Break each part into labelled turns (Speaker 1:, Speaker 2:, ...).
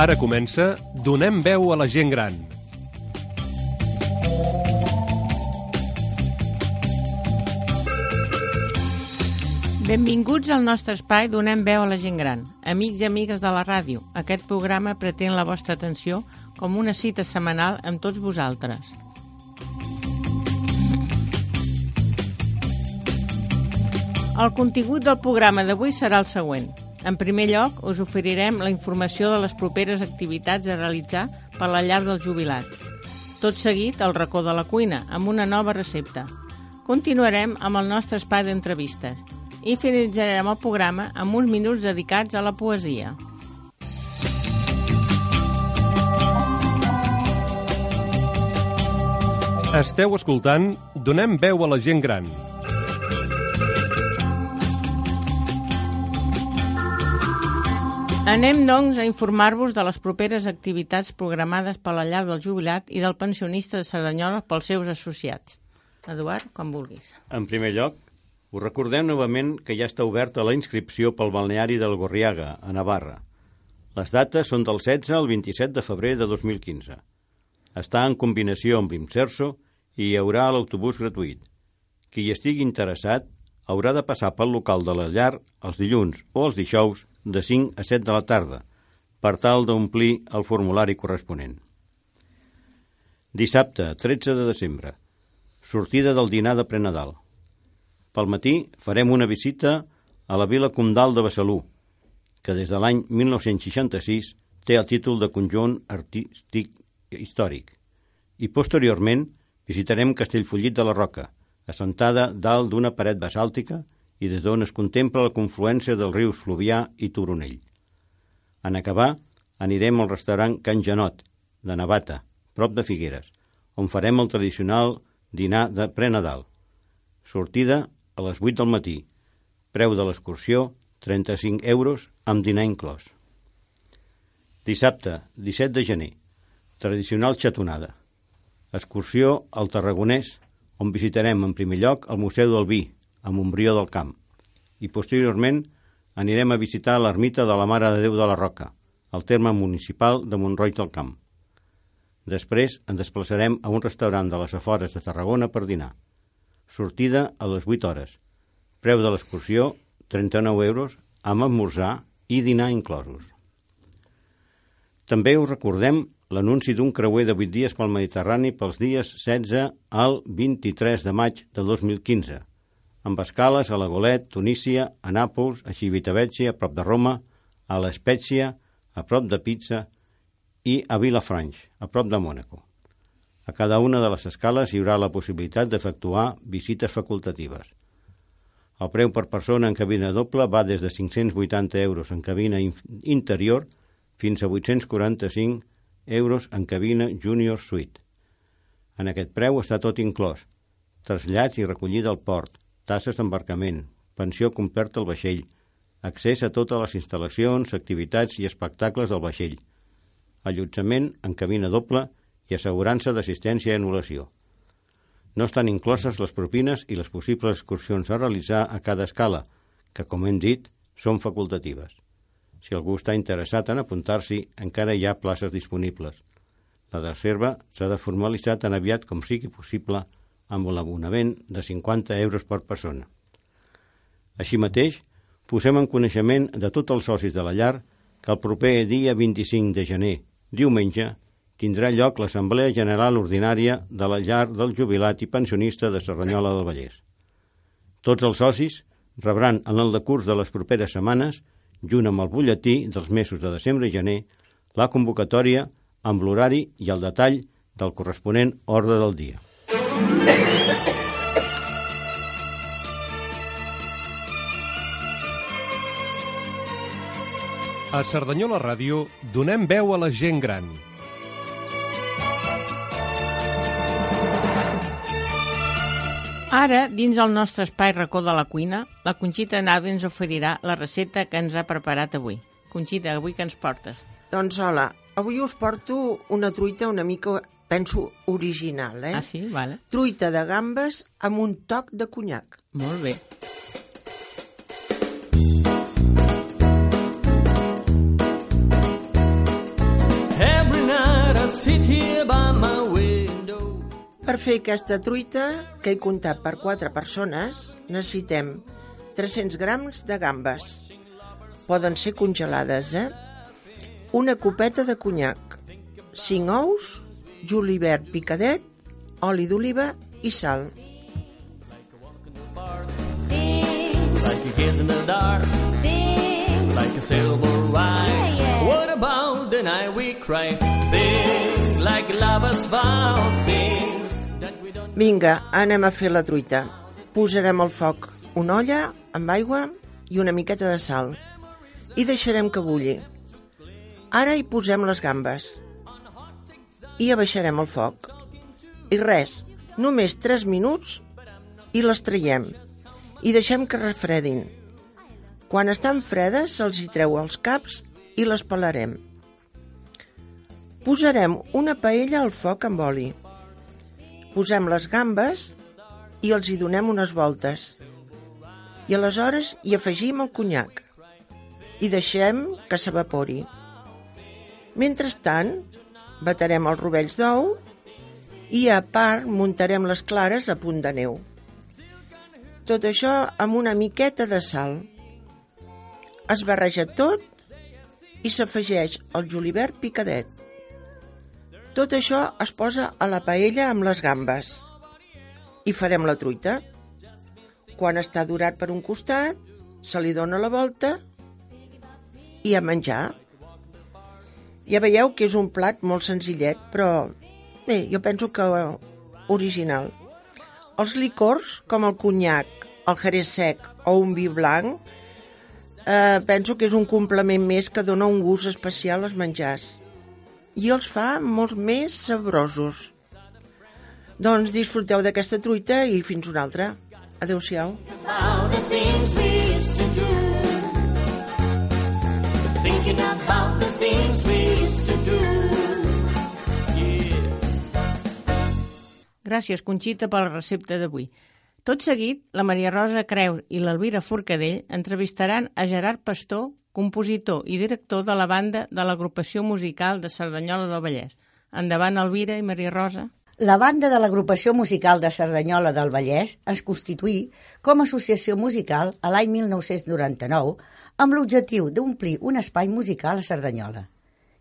Speaker 1: Ara comença Donem veu a la gent gran.
Speaker 2: Benvinguts al nostre espai Donem veu a la gent gran. Amics i amigues de la ràdio, aquest programa pretén la vostra atenció com una cita setmanal amb tots vosaltres. El contingut del programa d'avui serà el següent. En primer lloc, us oferirem la informació de les properes activitats a realitzar per la llar del jubilat. Tot seguit, el racó de la cuina, amb una nova recepta. Continuarem amb el nostre espai d'entrevistes i finalitzarem el programa amb uns minuts dedicats a la poesia.
Speaker 1: Esteu escoltant Donem veu a la gent gran.
Speaker 2: Anem, doncs, a informar-vos de les properes activitats programades per la llar del jubilat i del pensionista de Cerdanyola pels seus associats. Eduard, com vulguis.
Speaker 3: En primer lloc, us recordem novament que ja està oberta la inscripció pel balneari del Gorriaga, a Navarra. Les dates són del 16 al 27 de febrer de 2015. Està en combinació amb l'Imserso i hi haurà l'autobús gratuït. Qui hi estigui interessat haurà de passar pel local de la llar els dilluns o els dijous de 5 a 7 de la tarda, per tal d'omplir el formulari corresponent. Dissabte, 13 de desembre. Sortida del dinar de prenadal. Pel matí farem una visita a la Vila Comdal de Besalú, que des de l'any 1966 té el títol de conjunt artístic històric. I posteriorment visitarem Castellfollit de la Roca, assentada dalt d'una paret basàltica i des d'on es contempla la confluència dels rius Fluvià i Toronell. En acabar, anirem al restaurant Can Janot, de Navata, prop de Figueres, on farem el tradicional dinar de prenadal. Sortida a les 8 del matí. Preu de l'excursió, 35 euros amb dinar inclòs. Dissabte, 17 de gener. Tradicional xatonada. Excursió al Tarragonès, on visitarem en primer lloc el Museu del Vi, a Montbrió del Camp, i posteriorment anirem a visitar l'ermita de la Mare de Déu de la Roca, al terme municipal de Montroi del Camp. Després ens desplaçarem a un restaurant de les afores de Tarragona per dinar. Sortida a les 8 hores. Preu de l'excursió, 39 euros, amb esmorzar i dinar inclosos. També us recordem l'anunci d'un creuer de 8 dies pel Mediterrani pels dies 16 al 23 de maig de 2015, amb escales a la Golet, Tunísia, a Nàpols, a Civitavecchia, a prop de Roma, a l'Espècia, a prop de Pizza i a Vilafranch, a prop de Mònaco. A cada una de les escales hi haurà la possibilitat d'efectuar visites facultatives. El preu per persona en cabina doble va des de 580 euros en cabina interior fins a 845 euros en cabina Junior Suite. En aquest preu està tot inclòs, trasllats i recollida al port, tasses d'embarcament, pensió completa al vaixell, accés a totes les instal·lacions, activitats i espectacles del vaixell, allotjament en cabina doble i assegurança d'assistència i anul·lació. No estan incloses les propines i les possibles excursions a realitzar a cada escala, que, com hem dit, són facultatives. Si algú està interessat en apuntar-s'hi, encara hi ha places disponibles. La reserva s'ha de formalitzar tan aviat com sigui possible amb un abonament de 50 euros per persona. Així mateix, posem en coneixement de tots els socis de la llar que el proper dia 25 de gener, diumenge, tindrà lloc l'Assemblea General Ordinària de la llar del jubilat i pensionista de Serranyola del Vallès. Tots els socis rebran en el decurs de les properes setmanes, junt amb el butlletí dels mesos de desembre i gener, la convocatòria amb l'horari i el detall del corresponent ordre del dia.
Speaker 1: A Cerdanyola Ràdio donem veu a la gent gran.
Speaker 2: Ara, dins el nostre espai racó de la cuina, la Conxita Nada ens oferirà la recepta que ens ha preparat avui. Conxita, avui què ens portes?
Speaker 4: Doncs hola, avui us porto una truita una mica, penso, original, eh?
Speaker 2: Ah, sí? Vale.
Speaker 4: Truita de gambes amb un toc de conyac.
Speaker 2: Molt bé.
Speaker 4: Per fer aquesta truita, que he comptat per quatre persones, necessitem 300 grams de gambes. Poden ser congelades, eh? Una copeta de conyac, 5 ous, julivert picadet, oli d'oliva i sal.
Speaker 5: like a kiss in the dark, like a silver wine. What about the night we cry? Things like lovers vow, things.
Speaker 4: Vinga, anem a fer la truita. Posarem al foc una olla amb aigua i una miqueta de sal i deixarem que bulli. Ara hi posem les gambes i abaixarem el foc. I res, només 3 minuts i les traiem i deixem que refredin. Quan estan fredes se'ls hi treu els caps i les pelarem. Posarem una paella al foc amb oli. Posem les gambes i els hi donem unes voltes. I aleshores hi afegim el conyac i deixem que s'evapori. Mentrestant, batarem els rovells d'ou i a part muntarem les clares a punt de neu. Tot això amb una miqueta de sal. Es barreja tot i s'afegeix el julivert picadet. Tot això es posa a la paella amb les gambes. I farem la truita. Quan està durat per un costat, se li dona la volta i a menjar. Ja veieu que és un plat molt senzillet, però bé, jo penso que original. Els licors, com el conyac, el jerez sec o un vi blanc, eh, penso que és un complement més que dona un gust especial als menjars i els fa molt més sabrosos. Doncs disfruteu d'aquesta truita i fins una altra. Adéu-siau.
Speaker 5: About the things we used to do. Thinking about the things we used to do.
Speaker 2: Gràcies, Conxita, per la recepta d'avui. Tot seguit, la Maria Rosa Creus i l'Elvira Forcadell entrevistaran a Gerard Pastor, compositor i director de la banda de l'agrupació musical de Cerdanyola del Vallès. Endavant, Elvira i Maria Rosa.
Speaker 6: La banda de l'agrupació musical de Cerdanyola del Vallès es constituí com a associació musical a l'any 1999 amb l'objectiu d'omplir un espai musical a Cerdanyola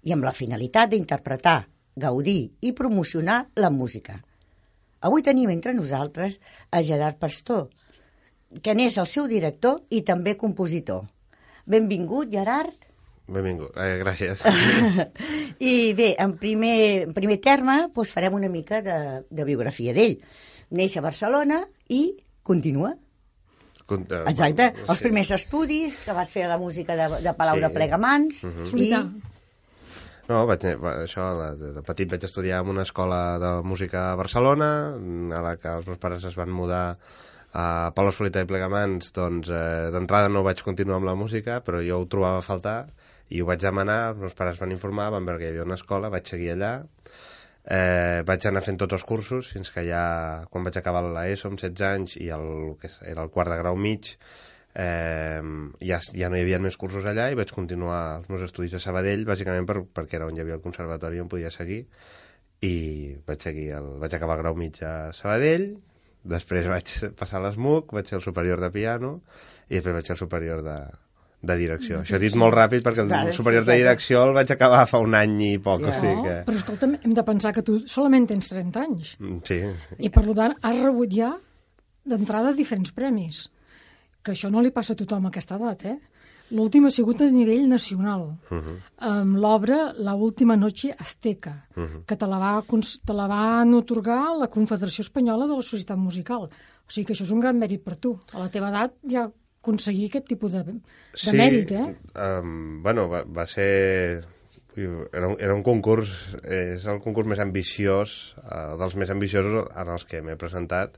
Speaker 6: i amb la finalitat d'interpretar, gaudir i promocionar la música. Avui tenim entre nosaltres a Gerard Pastor, que n'és el seu director i també compositor. Benvingut, Gerard.
Speaker 7: Benvingut, eh, gràcies.
Speaker 6: I bé, en primer, en primer terme doncs farem una mica de, de biografia d'ell. Neix a Barcelona i continua.
Speaker 7: Compte,
Speaker 6: Exacte.
Speaker 7: bueno,
Speaker 6: Els primers estudis, que vas fer la música de, de Palau
Speaker 7: Sí.
Speaker 6: de Plegamans.
Speaker 7: Mhm.
Speaker 6: I,
Speaker 8: Solità.
Speaker 7: No, vaig, va, això, de, de petit vaig estudiar en una escola de música a Barcelona, a la que els meus pares es van mudar a Palau Solità i Plegamans, doncs eh, d'entrada no vaig continuar amb la música, però jo ho trobava a faltar i ho vaig demanar, els meus pares van informar, van veure que hi havia una escola, vaig seguir allà, eh, vaig anar fent tots els cursos fins que ja, quan vaig acabar l'ESO amb 16 anys i el, que era el quart de grau mig, eh, ja, ja no hi havia més cursos allà i vaig continuar els meus estudis a Sabadell, bàsicament per, perquè era on hi havia el conservatori on podia seguir i vaig, seguir el, vaig acabar el grau mig a Sabadell, després vaig passar a l'ESMUC, vaig ser el superior de piano i després vaig ser el superior de, de direcció. Això dit molt ràpid perquè el
Speaker 6: Clar,
Speaker 7: superior
Speaker 6: sí,
Speaker 7: de
Speaker 6: sí.
Speaker 7: direcció el vaig acabar fa un any i poc,
Speaker 6: Ja.
Speaker 7: o sigui que...
Speaker 8: Però escolta'm, hem de pensar que tu solament tens 30 anys
Speaker 7: Mm, Sí,
Speaker 8: i per tant has rebut ja d'entrada diferents premis. Que això no li passa a tothom a aquesta edat, eh? L'últim ha sigut a nivell nacional, uh -huh. amb l'obra La última noche azteca, uh -huh. que te la, va, te la van otorgar la Confederació Espanyola de la Societat Musical. O sigui que això és un gran mèrit per tu. A la teva edat ja aconseguir aquest tipus de, de mèrit, eh?
Speaker 7: Um, bueno, va, va ser... Era un, era un concurs, és el concurs més ambiciós, eh, dels més ambiciosos en els que m'he presentat,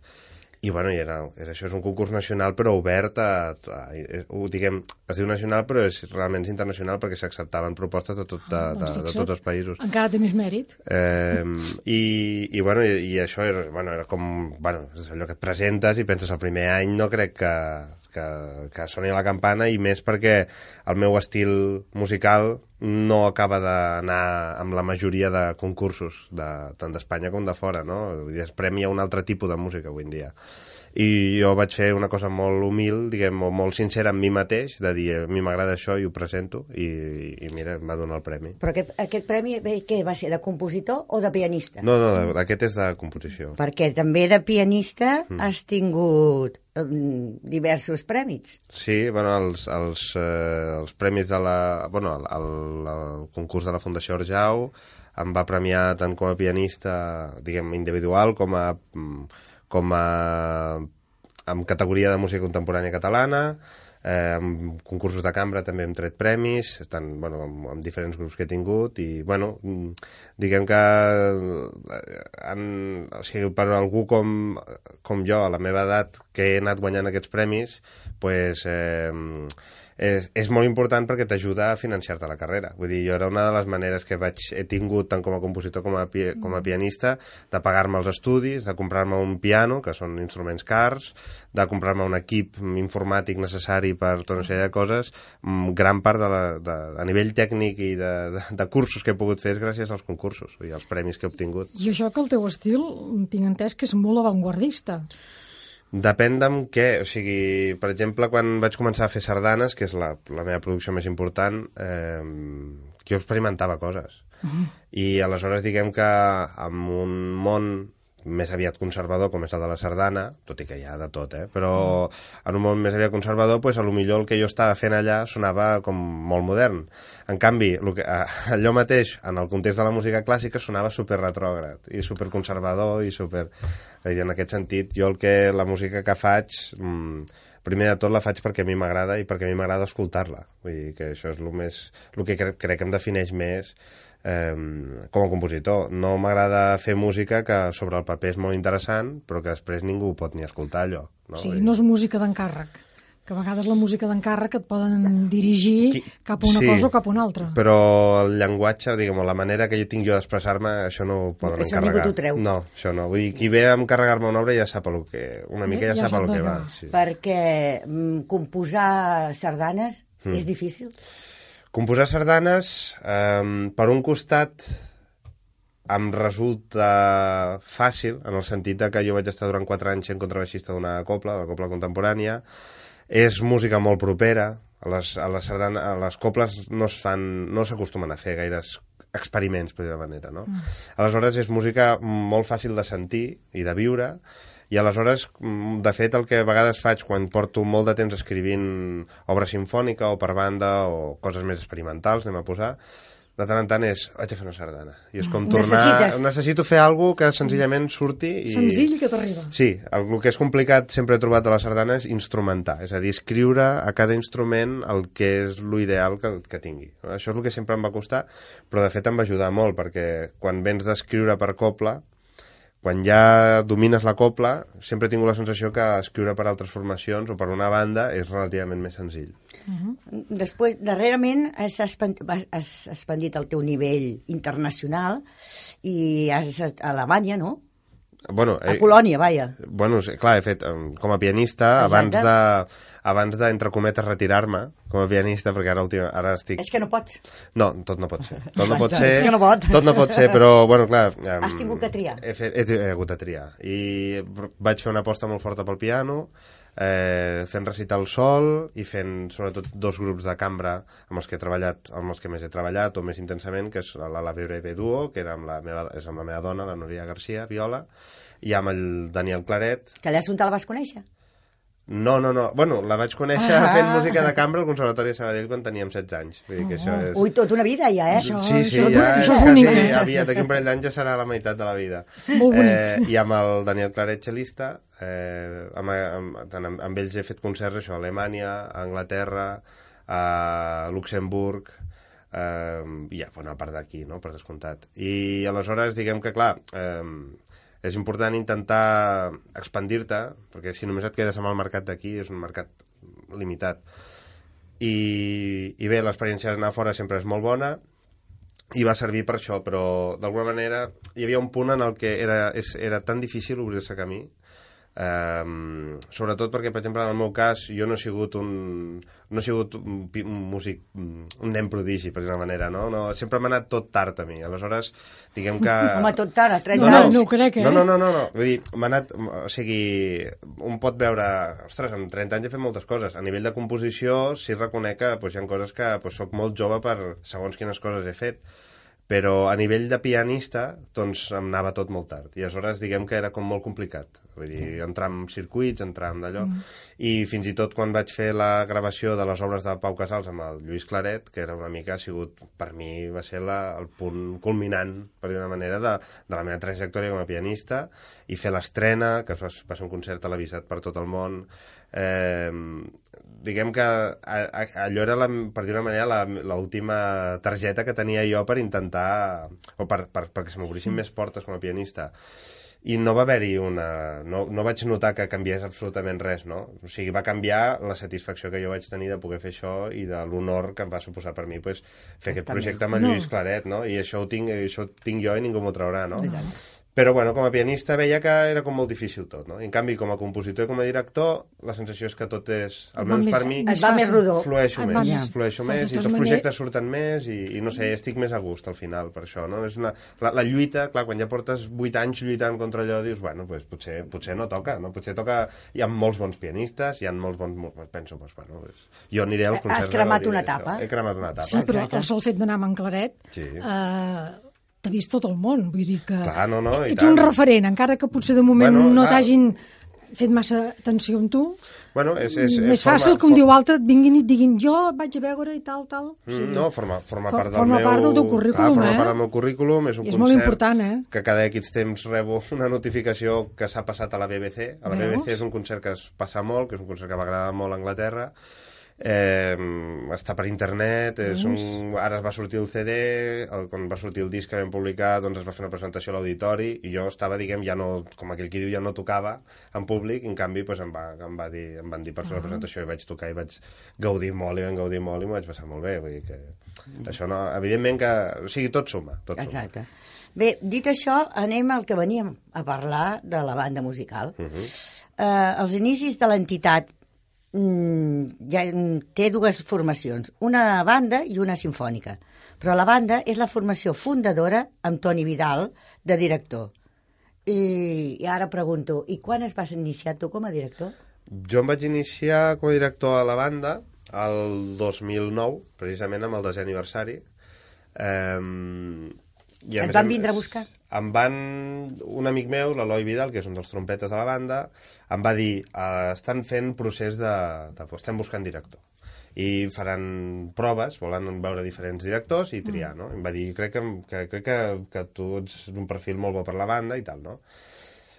Speaker 7: i bueno, i era, és, això és un concurs nacional però obert a, a, a ho diguem, es diu nacional però és realment internacional perquè s'acceptaven propostes de, tot, de,
Speaker 8: Ah,
Speaker 7: de,
Speaker 8: doncs
Speaker 7: de,
Speaker 8: fixa't.
Speaker 7: tots els països.
Speaker 8: Encara té més mèrit.
Speaker 7: Eh, i, i, bueno, i, i això era, bueno, era com... Bueno, és allò que et presentes i penses el primer any no crec que, que, que soni la campana i més perquè el meu estil musical no acaba d'anar amb la majoria de concursos, de, tant d'Espanya com de fora, no? Vull dir, Es premia un altre tipus de música avui en dia i jo vaig fer una cosa molt humil, diguem, o molt sincera amb mi mateix, de dir, a mi m'agrada això i ho presento, i, i mira, em va donar el premi.
Speaker 6: Però aquest, aquest premi, bé, què va ser, de compositor o de pianista?
Speaker 7: No, no, aquest és de composició.
Speaker 6: Perquè també de pianista mm. has tingut um, diversos premis.
Speaker 7: Sí, bueno, els, els, eh, els premis de la... Bueno, el, el, el concurs de la Fundació Orjau em va premiar tant com a pianista, diguem, individual, com a com a amb categoria de música contemporània catalana, eh, amb concursos de cambra també hem tret premis, estan bueno, amb, amb diferents grups que he tingut i, bueno, diguem que han, o sigui, per algú com, com jo, a la meva edat, que he anat guanyant aquests premis, pues, eh, és, és molt important perquè t'ajuda a financiar-te la carrera. Vull dir, jo era una de les maneres que vaig, he tingut tant com a compositor com a, pi, com a pianista de pagar-me els estudis, de comprar-me un piano, que són instruments cars, de comprar-me un equip informàtic necessari per tota una sèrie de coses, mm, gran part de la, de, a nivell tècnic i de, de, de cursos que he pogut fer és gràcies als concursos i als premis que he obtingut.
Speaker 8: I això que el teu estil, tinc entès que és molt avantguardista.
Speaker 7: Depèn d'amb què, o sigui, per exemple, quan vaig començar a fer sardanes, que és la, la meva producció més important, eh, jo experimentava coses. Uh -huh. I aleshores diguem que en un món més aviat conservador, com és el de la sardana, tot i que hi ha de tot, eh? però mm. en un món més aviat conservador, pues, a lo millor el que jo estava fent allà sonava com molt modern. En canvi, el que, allò mateix, en el context de la música clàssica, sonava super retrògrad i super conservador i super... I en aquest sentit, jo el que la música que faig, mmm, primer de tot la faig perquè a mi m'agrada i perquè a mi m'agrada escoltar-la. Vull dir que això és el, més, el que crec, crec que em defineix més eh, com a compositor. No m'agrada fer música que sobre el paper és molt interessant, però que després ningú pot ni escoltar allò.
Speaker 8: No? Sí, no és música d'encàrrec que a vegades la música d'encàrrec et poden dirigir Qui... cap a una sí, cosa o cap a una altra.
Speaker 7: però el llenguatge, diguem la manera que jo tinc jo d'expressar-me, això no ho poden això encarregar.
Speaker 6: Això treu.
Speaker 7: No, això no. Vull dir, qui ve a encarregar-me una obra ja sap el que... Una mica ja, ja sap el que va. Sí.
Speaker 6: Perquè mm, composar sardanes mm. és difícil?
Speaker 7: Composar sardanes, eh, per un costat, em resulta fàcil, en el sentit de que jo vaig estar durant 4 anys en contrabaixista d'una copla, de la copla contemporània, és música molt propera, a les, a les, sardana, a les coples no fan, no s'acostumen a fer gaires experiments, per dir manera, no? Mm. Aleshores, és música molt fàcil de sentir i de viure, i aleshores, mm, de fet, el que a vegades faig quan porto molt de temps escrivint obra sinfònica o per banda o coses més experimentals, anem a posar, de tant en tant és, vaig a fer una sardana. I és com tornar... Necessites. Necessito fer alguna que senzillament surti i...
Speaker 8: Senzill que t'arriba.
Speaker 7: Sí, el, el que és complicat sempre he trobat a la sardana és instrumentar, és a dir, escriure a cada instrument el que és l'ideal que, que tingui. Això és el que sempre em va costar, però de fet em va ajudar molt, perquè quan vens d'escriure per copla, quan ja domines la copla, sempre he tingut la sensació que escriure per altres formacions o per una banda és relativament més senzill.
Speaker 6: Uh -huh. Després, darrerament has, has expandit el teu nivell internacional i has a Alemanya, no?
Speaker 7: Bueno,
Speaker 6: a Polònia, vaja.
Speaker 7: Bueno, clar, he fet, com a pianista, Exacte. abans de abans de, entre cometes, retirar-me com a pianista, perquè ara, última, ara estic...
Speaker 6: És que no pots.
Speaker 7: No, tot no pot ser. Tot no pot ser, és que no pot. tot no pot ser, però, bueno, clar...
Speaker 6: Um, Has tingut que triar.
Speaker 7: He, fet, he, he hagut de triar. I vaig fer una aposta molt forta pel piano, eh, fent recitar el sol i fent sobretot dos grups de cambra amb els que he treballat, amb els que més he treballat o més intensament, que és la, la Breve Duo, que era amb la meva, és amb la meva dona, la Núria Garcia, viola, i amb el Daniel Claret.
Speaker 6: Que allà on te la vas conèixer?
Speaker 7: No, no, no. Bueno, la vaig conèixer ah. fent música de cambra al Conservatori de Sabadell quan teníem 16 anys. Vull dir que això és...
Speaker 6: Ui, tota una vida ja, eh?
Speaker 7: Això, sí, sí, això, ja això és, quasi, eh? aviat, d'aquí un parell d'anys ja serà la meitat de la vida. Eh, I amb el Daniel Claret, xelista, eh, amb, amb, tant amb, amb ells he fet concerts això, a Alemanya, a Anglaterra, a Luxemburg, eh, i a part d'aquí, no?, per descomptat. I aleshores, diguem que, clar, eh, és important intentar expandir-te, perquè si només et quedes amb el mercat d'aquí és un mercat limitat. I, i bé, l'experiència d'anar fora sempre és molt bona i va servir per això, però d'alguna manera hi havia un punt en el que era, és, era tan difícil obrir-se camí Um, sobretot perquè, per exemple, en el meu cas, jo no he sigut un, no he sigut un, un músic, un nen prodigi, per dir una manera, no? no sempre m'ha anat tot tard a mi. Aleshores, diguem que...
Speaker 6: Home, tot tard, a 30
Speaker 8: No, no,
Speaker 6: anys.
Speaker 8: no ho crec, eh?
Speaker 7: No, no, no, no, no. Vull dir, m'ha anat... O sigui, un pot veure... Ostres, amb 30 anys he fet moltes coses. A nivell de composició, sí reconec que pues, hi ha coses que pues, soc molt jove per segons quines coses he fet però a nivell de pianista doncs em anava tot molt tard. I aleshores diguem que era com molt complicat. Vull dir, entrar en circuits, entrar en d'allò. Mm. i fins i tot quan vaig fer la gravació de les obres de Pau Casals amb el Lluís Claret, que era una mica ha sigut, per mi va ser la, el punt culminant, per dir una manera de, de la meva trajectòria com a pianista. I fer l'estrena, que va, va ser un concert televisat per tot el món eh, diguem que a, a, allò era, la, per dir una manera, la- l'última targeta que tenia jo per intentar, o per, per, perquè se m'obrissin més portes com a pianista. I no va haver-hi una... No, no vaig notar que canviés absolutament res, no? O sigui, va canviar la satisfacció que jo vaig tenir de poder fer això i de l'honor que em va suposar per mi pues, fer aquest
Speaker 6: Està bé.
Speaker 7: projecte amb en
Speaker 8: No.
Speaker 7: Lluís Claret, no? I això ho tinc, això ho tinc jo i ningú m'ho traurà, no? Però, bueno, com a pianista veia que era com molt difícil tot, no? I, en canvi, com a compositor i com a director, la sensació és que tot és, almenys per mi,
Speaker 6: Et va més rodó.
Speaker 7: flueixo més,
Speaker 8: més.
Speaker 7: flueixo més, i els
Speaker 8: maneres-
Speaker 7: projectes surten més, i, i no sé, estic més a gust al final, per això, no? És una, la, la lluita, clar, quan ja portes 8 anys lluitant contra allò, dius, bueno, pues, potser, potser no toca, no? Potser toca... Hi ha molts bons pianistes, hi ha molts bons... Penso, pues, bueno, pues, jo aniré als
Speaker 6: Has
Speaker 7: concerts... de
Speaker 6: cremat una
Speaker 7: això.
Speaker 6: etapa.
Speaker 7: He cremat una etapa.
Speaker 8: Sí, però el sol fet d'anar amb en Claret
Speaker 7: Sí.
Speaker 8: eh, t'ha vist tot el món, vull dir que
Speaker 7: Clar, no, no,
Speaker 8: ets un referent, encara que potser de moment
Speaker 7: Bueno,
Speaker 8: no t'hagin fet massa atenció amb tu,
Speaker 7: Bueno, és, és,
Speaker 8: més
Speaker 7: forma-
Speaker 8: fàcil que un o altre et vinguin i et diguin jo et vaig a veure i tal, tal. O sigui,
Speaker 7: Mm, No, forma, forma
Speaker 8: For-
Speaker 7: part del
Speaker 8: forma
Speaker 7: meu...
Speaker 8: part del teu currículum,
Speaker 7: clar, forma
Speaker 8: eh?
Speaker 7: part del meu currículum, és un
Speaker 8: és
Speaker 7: concert
Speaker 8: molt important, eh?
Speaker 7: que cada X temps rebo una notificació que s'ha passat a la BBC. A la
Speaker 8: Veus?
Speaker 7: BBC és un concert que es passa molt, que és un concert que va agradar molt a Anglaterra, eh, està per internet, és un, ara es va sortir el CD, el, quan va sortir el disc que vam publicar, doncs es va fer una presentació a l'auditori, i jo estava, diguem, ja no, com aquell qui diu, ja no tocava en públic, en canvi pues, em, va, em, va dir, em van dir per fer la presentació, i vaig tocar i vaig gaudir molt, i vam gaudir molt, i m'ho vaig passar molt bé, vull dir que això no, evidentment que, o sigui, tot suma, tot suma.
Speaker 6: Exacte. Bé, dit això, anem al que veníem a parlar de la banda musical. Uh -huh. eh, els inicis de l'entitat mm, ja mm, té dues formacions, una banda i una sinfònica. Però la banda és la formació fundadora amb Toni Vidal, de director. I, I ara pregunto, i quan es vas iniciar tu com a director?
Speaker 7: Jo em vaig iniciar com a director a la banda el 2009, precisament amb el desè aniversari. Um, i
Speaker 6: Et van vindre a buscar?
Speaker 7: Em van... Un amic meu, l'Eloi Vidal, que és un dels trompetes de la banda, em va dir, uh, estan fent procés de, de... estem buscant director i faran proves, volen veure diferents directors i triar, no? Em va dir, crec que, que, crec que, que tu ets un perfil molt bo per la banda i tal, no?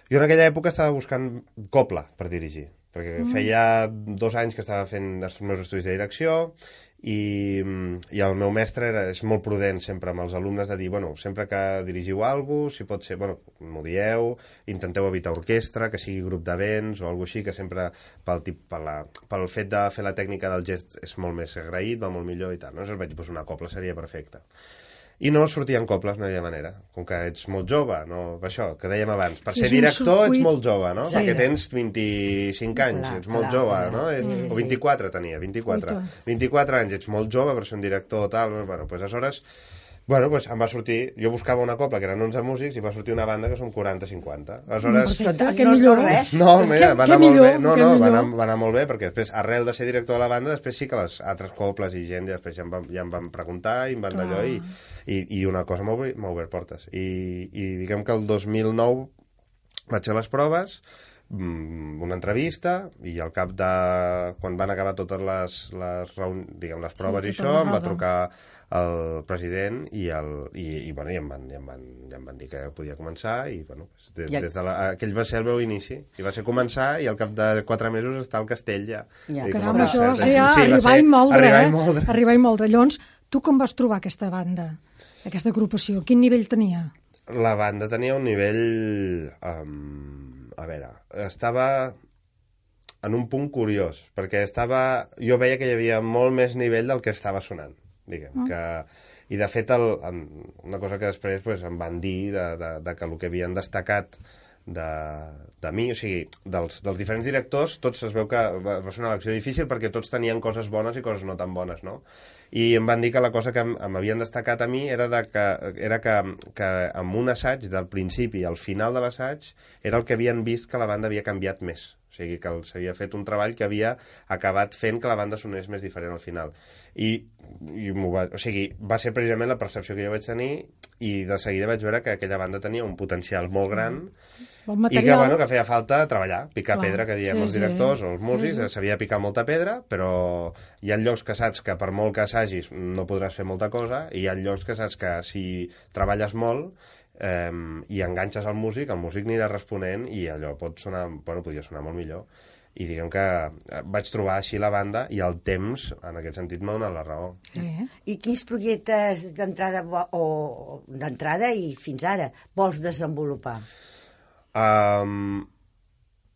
Speaker 7: Jo en aquella època estava buscant copla per dirigir, perquè mm. feia dos anys que estava fent els meus estudis de direcció i, i el meu mestre era, és molt prudent sempre amb els alumnes de dir, bueno, sempre que dirigiu alguna cosa, si pot ser, bueno, m'ho dieu, intenteu evitar orquestra, que sigui grup d'events o alguna així, que sempre pel, tip, per la, pel fet de fer la tècnica del gest és molt més agraït, va molt millor i tal. No? Aleshores vaig dir, pues una copla seria perfecta. I no sortien coples, no hi havia manera. Com que ets molt jove, no? això, que dèiem abans, per
Speaker 8: Sí,
Speaker 7: ser director
Speaker 8: circuit-
Speaker 7: ets molt jove, no?
Speaker 6: Sí.
Speaker 7: Perquè tens 25 anys,
Speaker 6: Clar,
Speaker 7: ets molt
Speaker 6: clar,
Speaker 7: jove,
Speaker 6: clar.
Speaker 7: no?
Speaker 6: Sí,
Speaker 7: o
Speaker 6: sí.
Speaker 7: 24 tenia, 24.
Speaker 8: Uita.
Speaker 7: 24 anys, ets molt jove per ser un director, tal, bueno, pues aleshores... Bueno, pues em va sortir... Jo buscava una copla que eren 11 músics i va sortir una banda que són 40-50. Aleshores...
Speaker 8: Perfecte,
Speaker 6: Tot-
Speaker 8: què
Speaker 6: no-
Speaker 8: millor.
Speaker 6: no res.
Speaker 7: No, mira, va anar molt
Speaker 8: millor,
Speaker 7: bé. No, no, va anar, va anar molt bé, perquè després, arrel de ser director de la banda, després sí que les altres coples i gent ja després ja em van, ja em van preguntar i em van d'allò i, i, i una cosa obert portes. I, I diguem que el 2009 vaig fer les proves, mm, una entrevista, i al cap de... quan van acabar totes les, les, reun... diguem, les proves i
Speaker 8: tota
Speaker 7: això, em va trucar el president i, el, i, i, bueno, i em, van, i em, van, ja em van dir que podia començar i bueno, des,
Speaker 6: Ja-
Speaker 7: des de la, aquell va ser el meu inici i va ser començar i al cap de quatre mesos està al castell ja,
Speaker 6: Ja.
Speaker 7: I a
Speaker 8: Caram, això va
Speaker 7: concert.
Speaker 8: ser ja
Speaker 7: Sí, va
Speaker 8: arribar
Speaker 7: ser
Speaker 8: i moldre,
Speaker 7: arribar
Speaker 8: eh?
Speaker 7: i moldre.
Speaker 8: Arribar i moldre. Llavors, tu com vas trobar aquesta banda, aquesta agrupació? Quin nivell tenia?
Speaker 7: La banda tenia un nivell... Um, a veure, estava en un punt curiós, perquè estava... Jo veia que hi havia molt més nivell del que estava sonant, diguem, que... I, de fet, el, una cosa que després pues, em van dir de, de, de que el que havien destacat de, de mi, o sigui, dels, dels diferents directors, tots es veu que va, va ser una elecció difícil perquè tots tenien coses bones i coses no tan bones, no? I em van dir que la cosa que m'havien destacat a mi era, de que, era que, que amb un assaig del principi al final de l'assaig era el que havien vist que la banda havia canviat més. O sigui, que els havia fet un treball que havia acabat fent que la banda sonés més diferent al final. I, i va, o sigui, va ser precisament la percepció que jo vaig tenir i de seguida vaig veure que aquella banda tenia un potencial molt gran
Speaker 8: Bon
Speaker 7: i que, bueno, que feia falta treballar, picar
Speaker 8: Clar,
Speaker 7: pedra, que diem
Speaker 8: sí,
Speaker 7: els
Speaker 8: sí.
Speaker 7: directors o els músics,
Speaker 8: Mhm.
Speaker 7: s'havia de picar molta pedra, però hi ha llocs que saps que per molt que assagis no podràs fer molta cosa, i hi ha llocs que saps que si treballes molt eh, i enganxes al músic, el músic anirà responent i allò pot sonar, bueno, podria sonar molt millor. I diguem que eh, vaig trobar així la banda i el temps, en aquest sentit, m'ha donat la raó.
Speaker 8: Eh?
Speaker 6: I quins projectes d'entrada o d'entrada i fins ara vols desenvolupar?
Speaker 7: Um,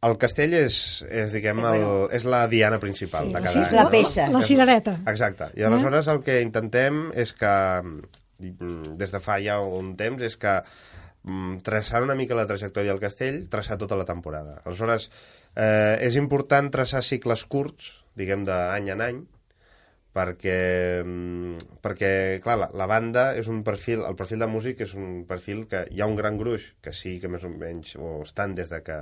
Speaker 7: el castell és, és diguem, el, és la diana principal
Speaker 8: Sí,
Speaker 7: de
Speaker 8: la
Speaker 7: cada
Speaker 8: ci-
Speaker 7: any.
Speaker 6: la
Speaker 7: no?
Speaker 6: peça.
Speaker 8: La cirereta.
Speaker 7: Exacte. I aleshores el que intentem és que, mm, des de fa ja un temps, és que mm, traçar una mica la trajectòria del castell, traçar tota la temporada. Aleshores, eh, és important traçar cicles curts, diguem, d'any en any, perquè, mm, perquè clar, la, la banda és un perfil, el perfil de músic és un perfil que hi ha un gran gruix, que sí que més o menys ho estan des de que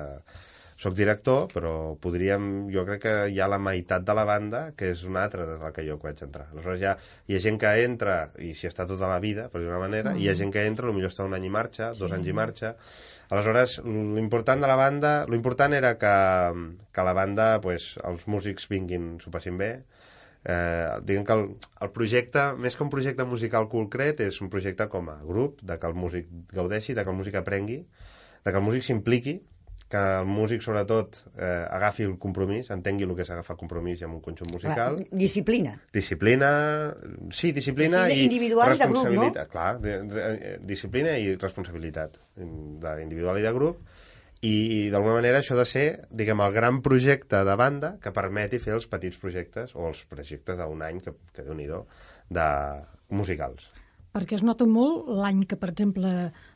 Speaker 7: sóc director, però podríem, jo crec que hi ha la meitat de la banda que és una altra des de la que jo vaig entrar. Aleshores ja hi ha gent que entra i s'hi està tota la vida, per d'una manera, mm. hi ha gent que entra, potser està un any i marxa, sí. dos anys i marxa. Aleshores, l'important de la banda, l'important era que, que la banda, pues, els músics vinguin, s'ho passin bé, eh, diguem que el, el projecte, més que un projecte musical concret, és un projecte com a grup, de que el músic gaudeixi, de que el músic aprengui, de que el músic s'impliqui, que el músic, sobretot, eh, agafi el compromís, entengui el que és agafar compromís amb un conjunt musical.
Speaker 6: Clar, disciplina.
Speaker 7: Disciplina, sí, disciplina
Speaker 6: Disciplina
Speaker 7: i
Speaker 6: individual i de grup, no?
Speaker 7: responsabilitat. Clar, de, de, eh, disciplina i responsabilitat de individual i de grup i d'alguna manera això ha de ser, diguem, el gran projecte de banda que permeti fer els petits projectes o els projectes d'un any, que, que déu nhi de musicals.
Speaker 8: perquè es nota molt l'any que, per exemple,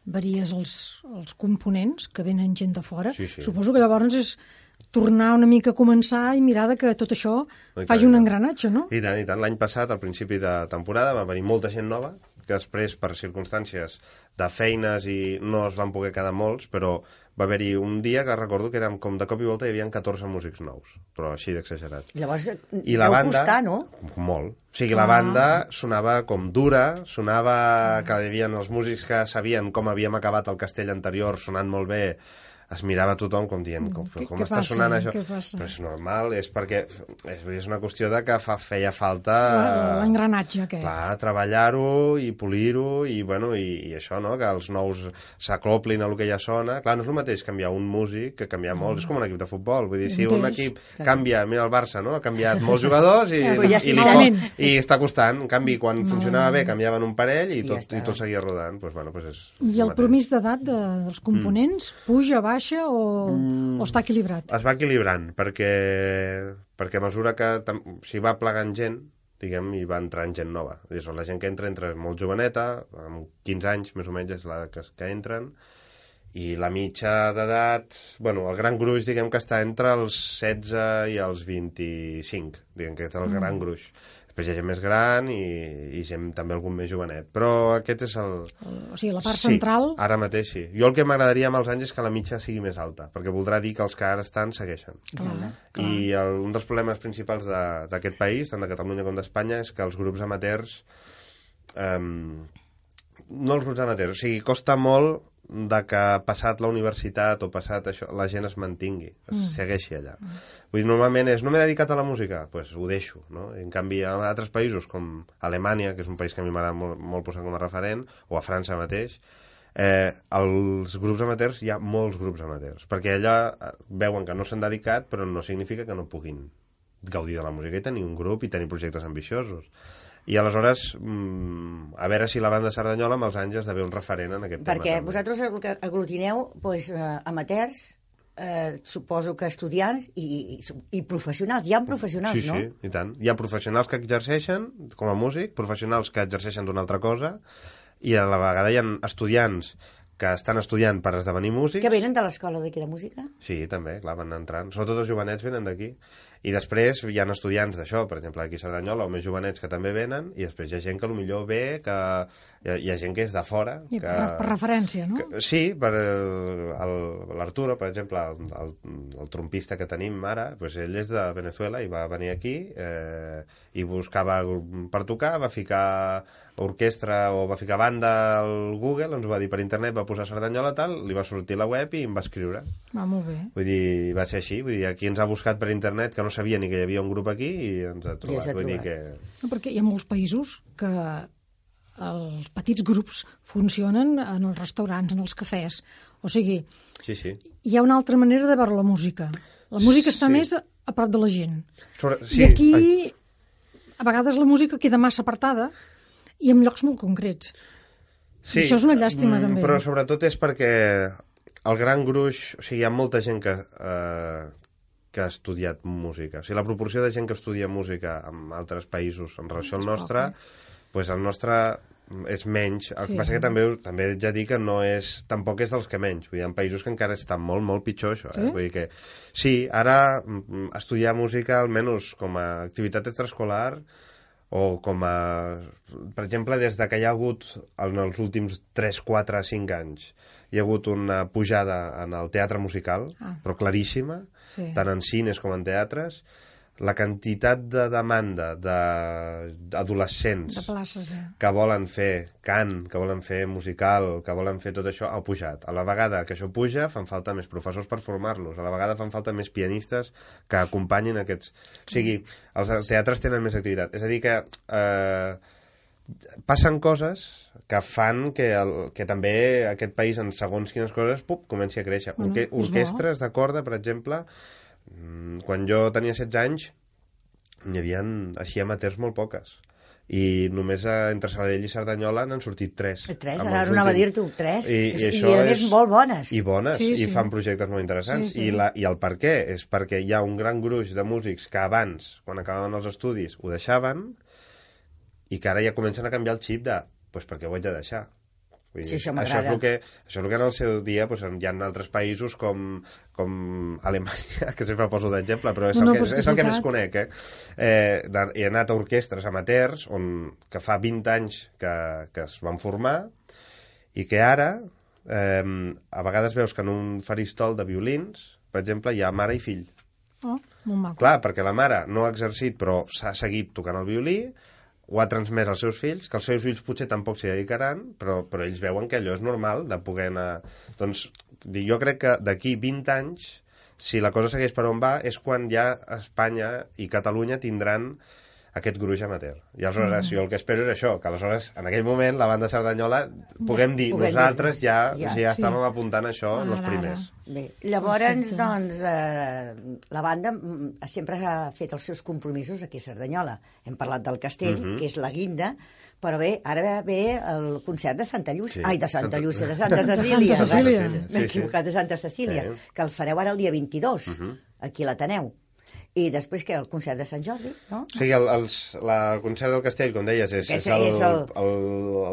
Speaker 8: varies els, els components, que venen gent de fora.
Speaker 7: Sí, sí.
Speaker 8: Suposo que llavors és tornar una mica a començar i mirar de que tot això
Speaker 7: I
Speaker 8: faci un engranatge, no?
Speaker 7: I tant, i tant. L'any passat, al principi de temporada, va venir molta gent nova, que després, per circumstàncies de feines i no es van poder quedar molts, però va haver-hi un dia que recordo que érem com de cop i volta hi havia 14 músics nous, però així d'exagerat.
Speaker 6: Llavors,
Speaker 7: I la banda...
Speaker 6: costar, no?
Speaker 7: Molt. O sigui, la banda sonava com dura, sonava que hi havia els músics que sabien com havíem acabat el castell anterior sonant molt bé, es mirava tothom com dient com,
Speaker 8: què-
Speaker 7: com
Speaker 8: què
Speaker 7: està
Speaker 8: passa?
Speaker 7: sonant això? Però és normal, és perquè és, és una qüestió de que fa, feia falta
Speaker 8: L'engranatge aquest.
Speaker 7: clar, treballar-ho i polir-ho i, bueno, i, i això, no? que els nous s'acloplin a lo que ja sona. Clar, no és el mateix canviar un músic que canviar molts. És com un equip de futbol. Vull dir, si un equip canvia, mira el Barça, no? ha canviat molts jugadors i,
Speaker 6: ja
Speaker 7: i, li i està costant. En canvi, quan funcionava bé, canviaven un parell i
Speaker 6: ja
Speaker 7: tot,
Speaker 6: està.
Speaker 7: i tot seguia rodant. Pues, bueno, pues és
Speaker 8: I el
Speaker 7: mateix.
Speaker 8: promís d'edat de, dels components puja, baixa o,
Speaker 7: Mm.
Speaker 8: o està equilibrat?
Speaker 7: es va equilibrant, perquè, perquè a mesura que s'hi va plegant gent, diguem, hi va entrant gent nova. És la gent que entra, entra molt joveneta, amb 15 anys, més o menys, és l'edat que, que entren, i la mitja d'edat, bueno, el gran gruix, diguem que està entre els 16 i els 25, diguem que és el gran gruix. Després hi ha gent més gran i, i gent també algun més jovenet. Però aquest és el...
Speaker 8: O sigui, la part central...
Speaker 7: Sí, ara mateix sí. Jo el que m'agradaria amb els anys és que la mitja sigui més alta, perquè voldrà dir que els que ara estan segueixen.
Speaker 8: Clar,
Speaker 7: I el, un dels problemes principals de- d'aquest país, tant de Catalunya com d'Espanya, és que els grups amateurs... Um, no els grups amateurs, o sigui, costa molt de que passat la universitat o passat això, la gent es mantingui, es mm. segueixi allà. Vull dir, normalment és, no m'he dedicat a la música, doncs pues ho deixo, no? En canvi, a altres països, com Alemanya, que és un país que a mi m'agrada molt, molt posar com a referent, o a França mateix, eh, els grups amateurs, hi ha molts grups amateurs, perquè allà eh, veuen que no s'han dedicat, però no significa que no puguin gaudir de la música i tenir un grup i tenir projectes ambiciosos. I aleshores, mm, a veure si la banda Cerdanyola amb els anys esdevé un referent en aquest
Speaker 6: Perquè
Speaker 7: tema. també.
Speaker 6: vosaltres aglutineu pues, eh, amateurs, eh, suposo que estudiants i, i, i professionals. Hi ha professionals,
Speaker 7: Sí,
Speaker 6: no?
Speaker 7: sí, i tant. Hi ha professionals que exerceixen com a músic, professionals que exerceixen d'una altra cosa, i a la vegada hi ha estudiants que estan estudiant per esdevenir músics.
Speaker 6: Que venen de l'escola d'aquí de música?
Speaker 7: Sí, també, clar, van entrant. Sobretot els jovenets venen d'aquí. I després hi ha estudiants d'això, per exemple, aquí a Cerdanyola, o més jovenets que també venen, i després hi ha gent que millor ve, que hi ha, hi ha gent que és de fora.
Speaker 8: I
Speaker 7: que,
Speaker 8: per, per referència, no?
Speaker 7: que, sí, per l'Arturo, per exemple, el, el, el trompista que tenim ara, doncs ell és de Venezuela i va venir aquí eh, i buscava per tocar, va ficar orquestra o va ficar banda al Google, ens va dir per internet, va posar Cerdanyola tal, li va sortir la web i em va escriure.
Speaker 8: Va molt bé.
Speaker 7: Vull dir, va ser així, vull dir, aquí ens ha buscat per internet, que no sabia ni que hi havia un grup aquí i ens ha trobat.
Speaker 6: ha
Speaker 7: vull dir
Speaker 6: trobat.
Speaker 7: que...
Speaker 8: No, perquè hi ha molts països que els petits grups funcionen en els restaurants, en els cafès. O sigui,
Speaker 7: Sí, sí.
Speaker 8: hi ha una altra manera de veure la música. La música està
Speaker 7: Sí.
Speaker 8: més a, prop de la gent.
Speaker 7: Sobre...
Speaker 8: I aquí, a vegades la música queda massa apartada i en llocs molt concrets.
Speaker 7: Sí,
Speaker 8: Això és una llàstima,
Speaker 7: mm,
Speaker 8: també.
Speaker 7: Però sobretot és perquè el gran gruix... O sigui, hi ha molta gent que, eh, que ha estudiat música. O sigui, la proporció de gent que estudia música en altres països en relació al nostre, pues el nostre és menys. El
Speaker 8: Sí.
Speaker 7: que passa que també, també de dir que no és, tampoc és dels que menys. Vull dir, hi ha països que encara està molt, molt pitjor, això. Eh?
Speaker 8: Sí?
Speaker 7: Vull dir que, sí, ara mm, estudiar música, almenys com a activitat extraescolar, o com a... Per exemple, des de que hi ha hagut en els últims 3, 4, 5 anys hi ha hagut una pujada en el teatre musical,
Speaker 8: Ah.
Speaker 7: però claríssima,
Speaker 8: Sí.
Speaker 7: tant en cines com en teatres, la quantitat de demanda d'adolescents
Speaker 8: De eh?
Speaker 7: que volen fer cant, que volen fer musical, que volen fer tot això, ha pujat. A la vegada que això puja, fan falta més professors per formar-los. A la vegada fan falta més pianistes que acompanyin aquests... O sigui, els teatres tenen més activitat. És a dir, que eh, passen coses que fan que, el, que també aquest país, en segons quines coses, pup, comenci a créixer.
Speaker 8: Bueno,
Speaker 7: Orque orquestres de corda, per exemple, quan jo tenia 16 anys, n'hi havia així amateurs molt poques i només a, entre Sabadell i Cerdanyola n'han sortit tres.
Speaker 6: Tres, ara
Speaker 7: els
Speaker 6: anava a dir-t'ho, tres.
Speaker 7: I,
Speaker 6: I-
Speaker 7: i,
Speaker 6: i a més
Speaker 7: és...
Speaker 6: molt bones.
Speaker 7: I bones,
Speaker 8: Sí,
Speaker 7: i
Speaker 8: sí.
Speaker 7: fan projectes molt interessants.
Speaker 8: Sí, sí.
Speaker 7: I, la, I el per què? És perquè hi ha un gran gruix de músics que abans, quan acabaven els estudis, ho deixaven i que ara ja comencen a canviar el xip de pues perquè ho haig de deixar. Vull
Speaker 6: Sí, això
Speaker 7: això,
Speaker 6: m'agrada.
Speaker 7: és el que, això és el que en el seu dia pues, hi ha altres països com, com Alemanya, que sempre poso d'exemple, però és,
Speaker 8: No, no,
Speaker 7: el que,
Speaker 8: és
Speaker 7: és,
Speaker 8: que
Speaker 7: el que
Speaker 8: és
Speaker 7: més conec. Eh? Eh, he anat a orquestres amateurs on, que fa 20 anys que, que es van formar i que ara eh, a vegades veus que en un faristol de violins, per exemple, hi ha mare i fill.
Speaker 8: Oh, molt maco.
Speaker 7: Clar, perquè la mare no ha exercit, però s'ha seguit tocant el violí, ho ha transmès als seus fills, que els seus fills potser tampoc s'hi dedicaran, però, però ells veuen que allò és normal de poder anar... Doncs jo crec que d'aquí 20 anys, si la cosa segueix per on va, és quan ja Espanya i Catalunya tindran aquest gruix amateur. I aleshores, mm. jo el que espero és això, que aleshores, en aquell moment, la banda Cerdanyola, puguem dir,
Speaker 6: Puguem dir-
Speaker 7: nosaltres ja,
Speaker 6: ja,
Speaker 7: ja, ja
Speaker 8: sí.
Speaker 7: estàvem apuntant això,
Speaker 8: Ara,
Speaker 7: els primers.
Speaker 6: Bé, llavors,
Speaker 8: Perfecte.
Speaker 6: doncs, eh, la banda mm, sempre ha fet els seus compromisos aquí a Cerdanyola. Hem parlat del castell,
Speaker 7: Mhm.
Speaker 6: que és la guinda, però bé, ara ve el concert de Santa Llúcia.
Speaker 7: Sí.
Speaker 6: Ai, de Santa
Speaker 7: Santa-
Speaker 6: Llúcia, de Santa
Speaker 8: Santa
Speaker 6: Cecília.
Speaker 8: Cecília.
Speaker 6: M'he
Speaker 7: Sí, sí.
Speaker 6: equivocat, de Santa Cecília,
Speaker 7: Sí.
Speaker 6: que el fareu ara el dia 22,
Speaker 7: Mhm.
Speaker 6: aquí a l'Ateneu. I després que el concert de Sant Jordi, no?
Speaker 7: Sigui, el, els, la, el concert del Castell, com deies, és, és, el,
Speaker 6: és el-
Speaker 7: el,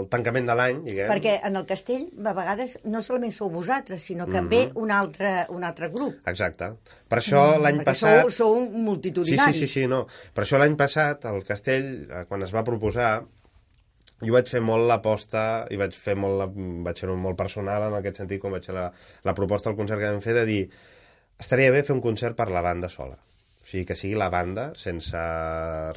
Speaker 7: el tancament de l'any, diguem.
Speaker 6: Perquè en el castell, a vegades, no solament sou vosaltres, sinó que
Speaker 7: Mhm.
Speaker 6: ve un altre, un altre grup.
Speaker 7: Exacte. Per això l'any
Speaker 6: Mm, Perquè
Speaker 7: passat...
Speaker 6: sou, sou
Speaker 7: Sí,
Speaker 6: multitudinaris.
Speaker 7: sí, sí, sí, no. Per això l'any passat, el Castell, eh, quan es va proposar, jo vaig fer molt l'aposta i vaig fer molt, la, vaig fer molt personal en aquest sentit, com vaig fer la, la proposta del concert que vam fer, de dir, estaria bé fer un concert per la banda sola. O sigui, que sigui la banda sense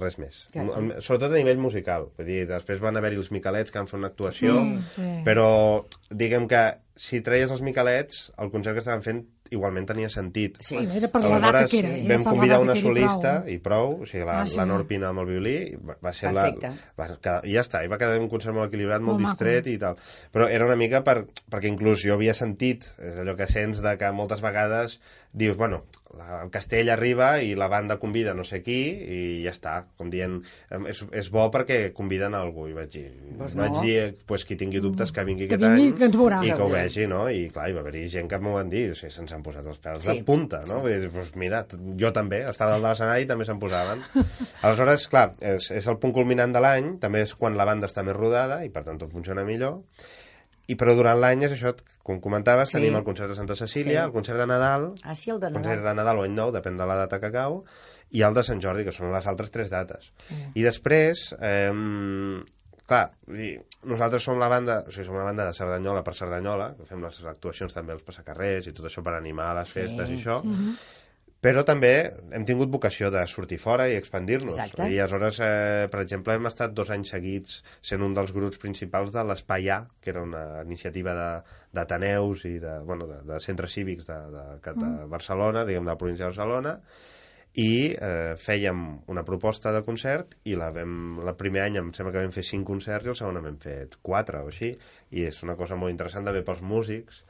Speaker 7: res més. M- Sobretot a nivell musical. Vull dir, després van haver-hi els Miquelets que van fer una actuació,
Speaker 8: Sí, sí.
Speaker 7: però diguem que si treies els Miquelets, el concert que estaven fent igualment tenia sentit.
Speaker 6: Sí.
Speaker 8: Era per
Speaker 7: Aleshores,
Speaker 8: que era. era
Speaker 7: vam convidar una solista
Speaker 8: prou.
Speaker 7: i prou, o sigui, la,
Speaker 8: Ah, sí.
Speaker 7: la Norpina amb el violí, va, va ser
Speaker 6: Perfecte.
Speaker 7: la... Va, quedar, I ja està, i va quedar un concert molt equilibrat, molt,
Speaker 8: Molt maco.
Speaker 7: distret i tal. Però era una mica per, perquè inclús jo havia sentit, és allò que sents de que moltes vegades dius, bueno, la, el castell arriba i la banda convida no sé qui i ja està, com dient és, és bo perquè conviden algú i vaig dir,
Speaker 6: Pues
Speaker 7: vaig
Speaker 6: no.
Speaker 7: dir pues, qui tingui dubtes que vingui
Speaker 8: Que
Speaker 7: aquest
Speaker 8: vingui,
Speaker 7: any
Speaker 8: que ens veurà.
Speaker 7: i que ho vegi, no? I clar, hi va haver-hi gent que m'ho van dir, o sigui, se'ns han posat els pèls
Speaker 6: Sí.
Speaker 7: de punta, no? Vull dir, pues mira, jo també, estava dalt de l'escenari i també se'n posaven. Aleshores, clar, és, és el punt culminant de l'any, també és quan la banda està més rodada i per tant tot funciona millor. I però durant l'any és això, com comentaves,
Speaker 6: Sí.
Speaker 7: tenim el concert de Santa Cecília,
Speaker 6: Sí.
Speaker 7: el concert de Nadal,
Speaker 6: Ah, sí, el de
Speaker 7: el concert
Speaker 6: Nadal.
Speaker 7: de Nadal o any nou, depèn de la data que cau, i el de Sant Jordi, que són les altres tres dates. I després, eh, clar, nosaltres som la banda, o sigui, som una banda de Cerdanyola per Cerdanyola, que fem les actuacions també als passacarrers i tot això per animar les festes i això, però també hem tingut vocació de sortir fora i expandir-nos. I aleshores, eh, per exemple, hem estat dos anys seguits sent un dels grups principals de l'Espai A, que era una iniciativa de- d'Ateneus i de, bueno, de, de centres cívics de, de, de, de Barcelona, diguem, de la província de Barcelona, i eh, fèiem una proposta de concert i la vam, el primer any em sembla que vam fer cinc concerts i el segon en vam fet quatre o així i és una cosa molt interessant també pels músics.